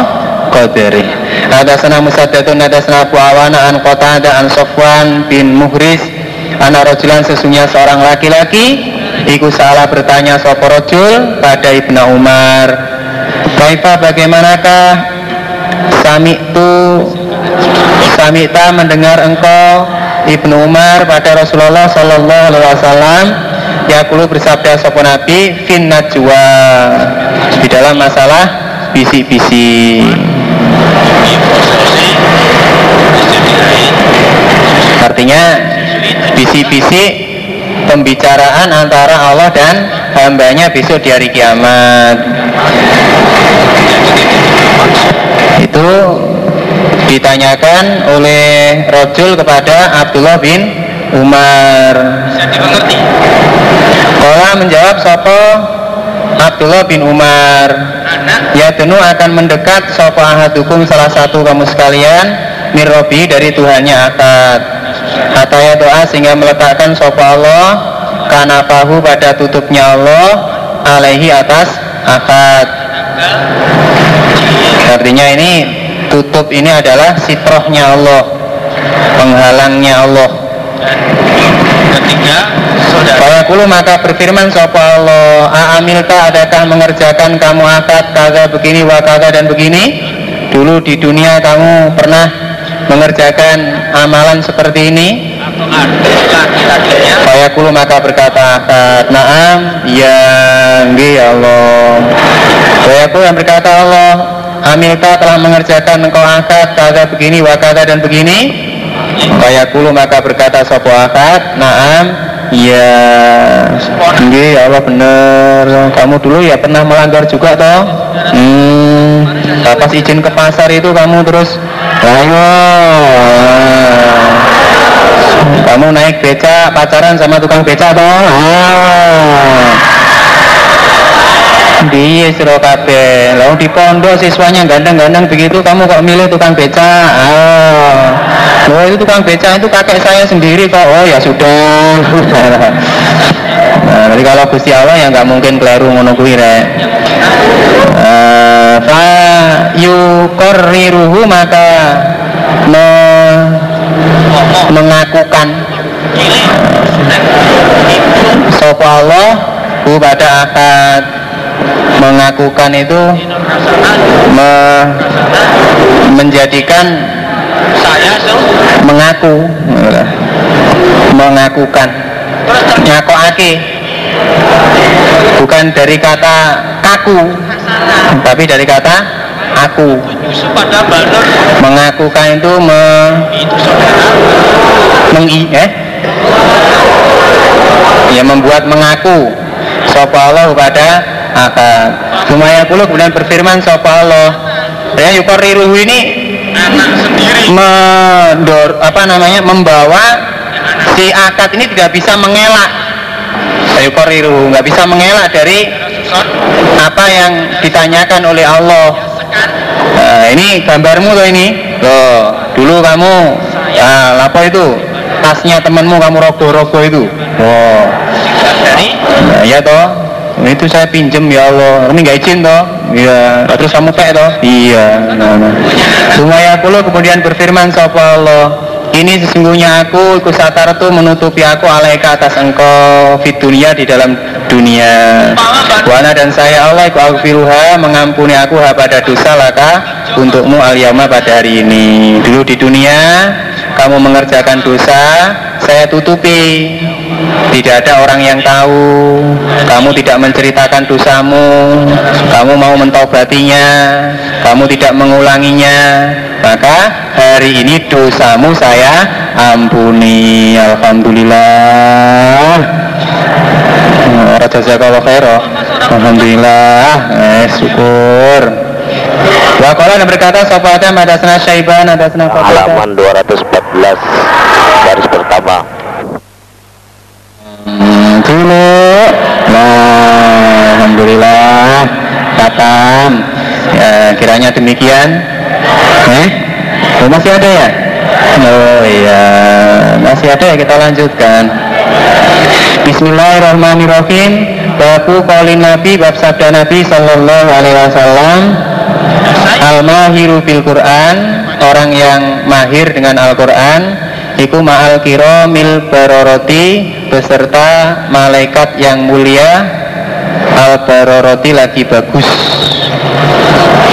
qadari. Hadasana Musaddadun hadasana Abu Awana an Qatada an Sofwan bin Muhris. Anak rojulan sesungguhnya seorang laki-laki Iku salah bertanya sopo rojul pada Ibnu Umar. Kaifa bagaimanakah? Sami itu Samita mendengar engkau Ibnu Umar pada Rasulullah Sallallahu Alaihi Wasallam Yakulu bersabda sopo Nabi Fin najwa. Di dalam masalah bisi-bisi Artinya bisi-bisi pembicaraan antara Allah dan hambanya besok di hari kiamat. Itu ditanyakan oleh Rojul kepada Abdullah bin Umar. Kola menjawab Sopo Abdullah bin Umar? Ya denu akan mendekat Sopo ahadukum salah satu kamu sekalian Mirobi dari Tuhannya akad Hataya doa sehingga meletakkan Sopo Allah Kanapahu pada tutupnya Allah Alaihi atas akad. Artinya ini tutup ini adalah sitrohnya Allah Penghalangnya Allah. Ketiga Fayaqulu maka berfirman sapa Allah A'amilka adakah mengerjakan kamu akad kaza begini wa kaza dan begini? Dulu di dunia kamu pernah mengerjakan amalan seperti ini. Laki-lakinya Fayaqulu maka berkata akad Naam. Ya nggih ya Allah. Fayaqulu yang berkata Allah Amilka telah mengerjakan engkau akad kaza begini wa kaza dan begini? Fayaqulu maka berkata sopo akad? Naam. Ya. Nggih ya Allah bener. Kamu dulu ya pernah melanggar juga toh? Hmm. Pas izin ke pasar itu kamu terus Ayo Kamu naik beca pacaran sama tukang beca Ah. Iya siro kabeh. Lalu di pondok siswanya gandeng-gandeng begitu kamu kok milih tukang beca? Ah. Oh itu tukang beca itu kakek saya sendiri kok. Oh ya sudah. nah, jadi kalau Gusti Allah ya nggak mungkin keliru ngono kuwi rek. Fa yuqarriruhu maka me- mengakukan. Sapa Allah hu pada akad mengakukan itu me- menjadikan saya mengaku mengakukan ngakoake bukan dari kata kaku tapi dari kata aku. Mengakukan itu me, mengi eh? Ya membuat mengaku. Sapa Allah kepada akad Sumaya kulo kemudian berfirman sapa Allah. Ya yukariruhu ini mendor apa namanya membawa si akad ini tidak bisa mengelak yukariruhu nggak bisa mengelak dari apa yang ditanyakan oleh Allah Nah, ini gambarmu tuh ini. Loh, dulu kamu nah, apa itu? Tasnya temanmu kamu rogo-rogo itu. Oh. dari Nah, ya toh. itu saya pinjem ya Allah ini nggak izin toh iya terus kamu pek toh iya nah, nah. Sumaya kulo kemudian berfirman sapa Allah ini sesungguhnya aku ikut satar tuh menutupi aku alaika atas engkau fit dunia di dalam dunia. Wana dan saya Allah iku aghfiruha mengampuni aku pada dosa laka untukmu aliyama pada hari ini. Dulu di dunia kamu mengerjakan dosa saya tutupi. Tidak ada orang yang tahu kamu tidak menceritakan dosamu kamu mau mentobatinya kamu tidak mengulanginya maka hari ini dosamu saya ampuni. Alhamdulillah. Raja Jazakallah khairah Alhamdulillah. Eh, syukur. Wa qala dan berkata sapa Adam? Ada sana Syaiban ada sana halaman 214 garis pertama. Hmm, dulu. Nah Alhamdulillah. Katam ya kiranya demikian eh? Oh, masih ada ya? Oh iya. Masih ada ya? Kita lanjutkan. Bismillahirrahmanirrahim. Babu kaulin Nabi bab sabda Nabi Sallallahu Alaihi Wasallam. Al-Mahiru bil Quran Orang yang mahir dengan Al-Quran. Iku ma'al kiromil baroroti Beserta malaikat yang mulia. Al-baroroti lagi bagus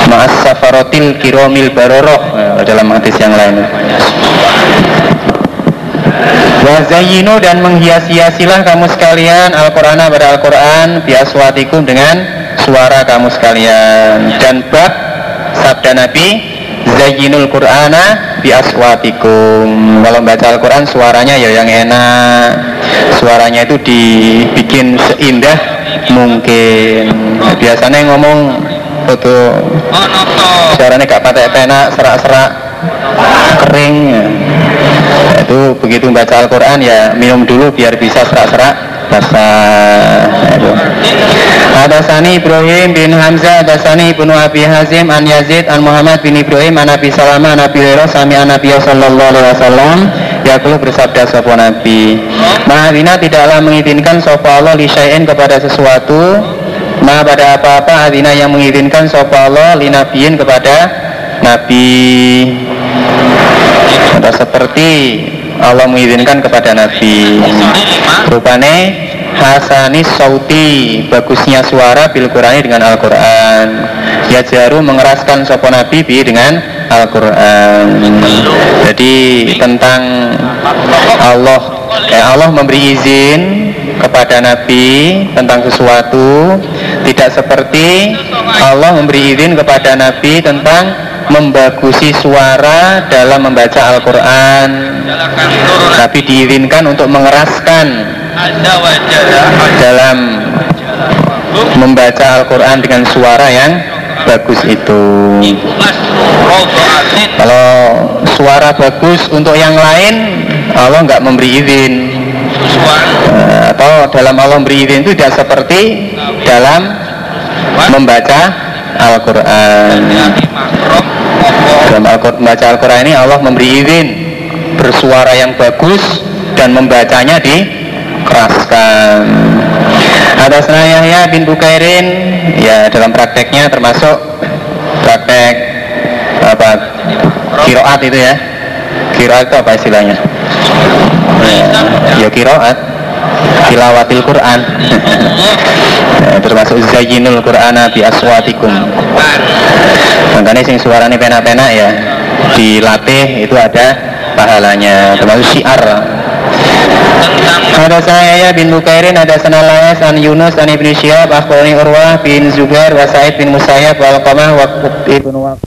Ma'as safarotil kiromil baroroh Eh, Dalam hadis yang lain. Wazayinu dan menghias-hiasilah kamu sekalian Al-Quran pada Al-Quran Biaswatikum dengan suara kamu sekalian. Dan bab sabda Nabi Zayyinul Qur'ana biaswatikum. Kalau baca Al-Quran suaranya ya yang enak. Suaranya itu dibikin seindah mungkin. Biasanya yang ngomong foto Ono to. suaranya gak pakai pena serak-serak kering ya. itu begitu baca Al-Quran ya minum dulu biar bisa serak-serak basah itu. Ada sani Ibrahim bin Hamzah, ada sani Ibnu Abi Hazim, an Yazid, an Muhammad bin Ibrahim, an Nabi Salama, an Nabi Hurairah, sami an Nabi Sallallahu Alaihi Wasallam, ya bersabda sopo Nabi. Mahalina tidaklah mengizinkan sopo Allah li syai'in kepada sesuatu, ma pada apa-apa adina yang mengizinkan sopo Allah li nabiin kepada Nabi. Atau seperti Allah mengizinkan kepada Nabi. Rupane hasanis sauti bagusnya suara bil dengan Al-Quran ya jaru mengeraskan sopo nabi bi dengan Al-Quran jadi tentang Allah eh, Allah memberi izin kepada Nabi tentang sesuatu tidak seperti Allah memberi izin kepada Nabi tentang membagusi suara dalam membaca Al-Quran. Nabi diizinkan untuk mengeraskan dalam membaca Al-Quran dengan suara yang bagus itu. Kalau suara bagus untuk yang lain Allah nggak memberi izin. Eh, atau dalam Allah memberi izin itu tidak seperti dalam membaca Al-Quran. Dalam Al-Quran membaca Al-Quran ini Allah memberi izin bersuara yang bagus dan membacanya dikeraskan. Ada Yahya bin Bukairin ya dalam prakteknya termasuk praktek apa kiroat itu ya. Kiroat itu apa istilahnya ya, kiroat tilawatil Quran. Ya, termasuk zayyinul Qur'ana bi aswatikum. Makanya sing suaranya pena-pena ya dilatih itu ada pahalanya termasuk syiar. Ada saya ya bin Bukairin ada Sanalais an Yunus an Ibnu Syihab akhbarani Urwah bin Zubair wa Sa'id bin Musayyab wa Alqamah wa Ibnu Waqid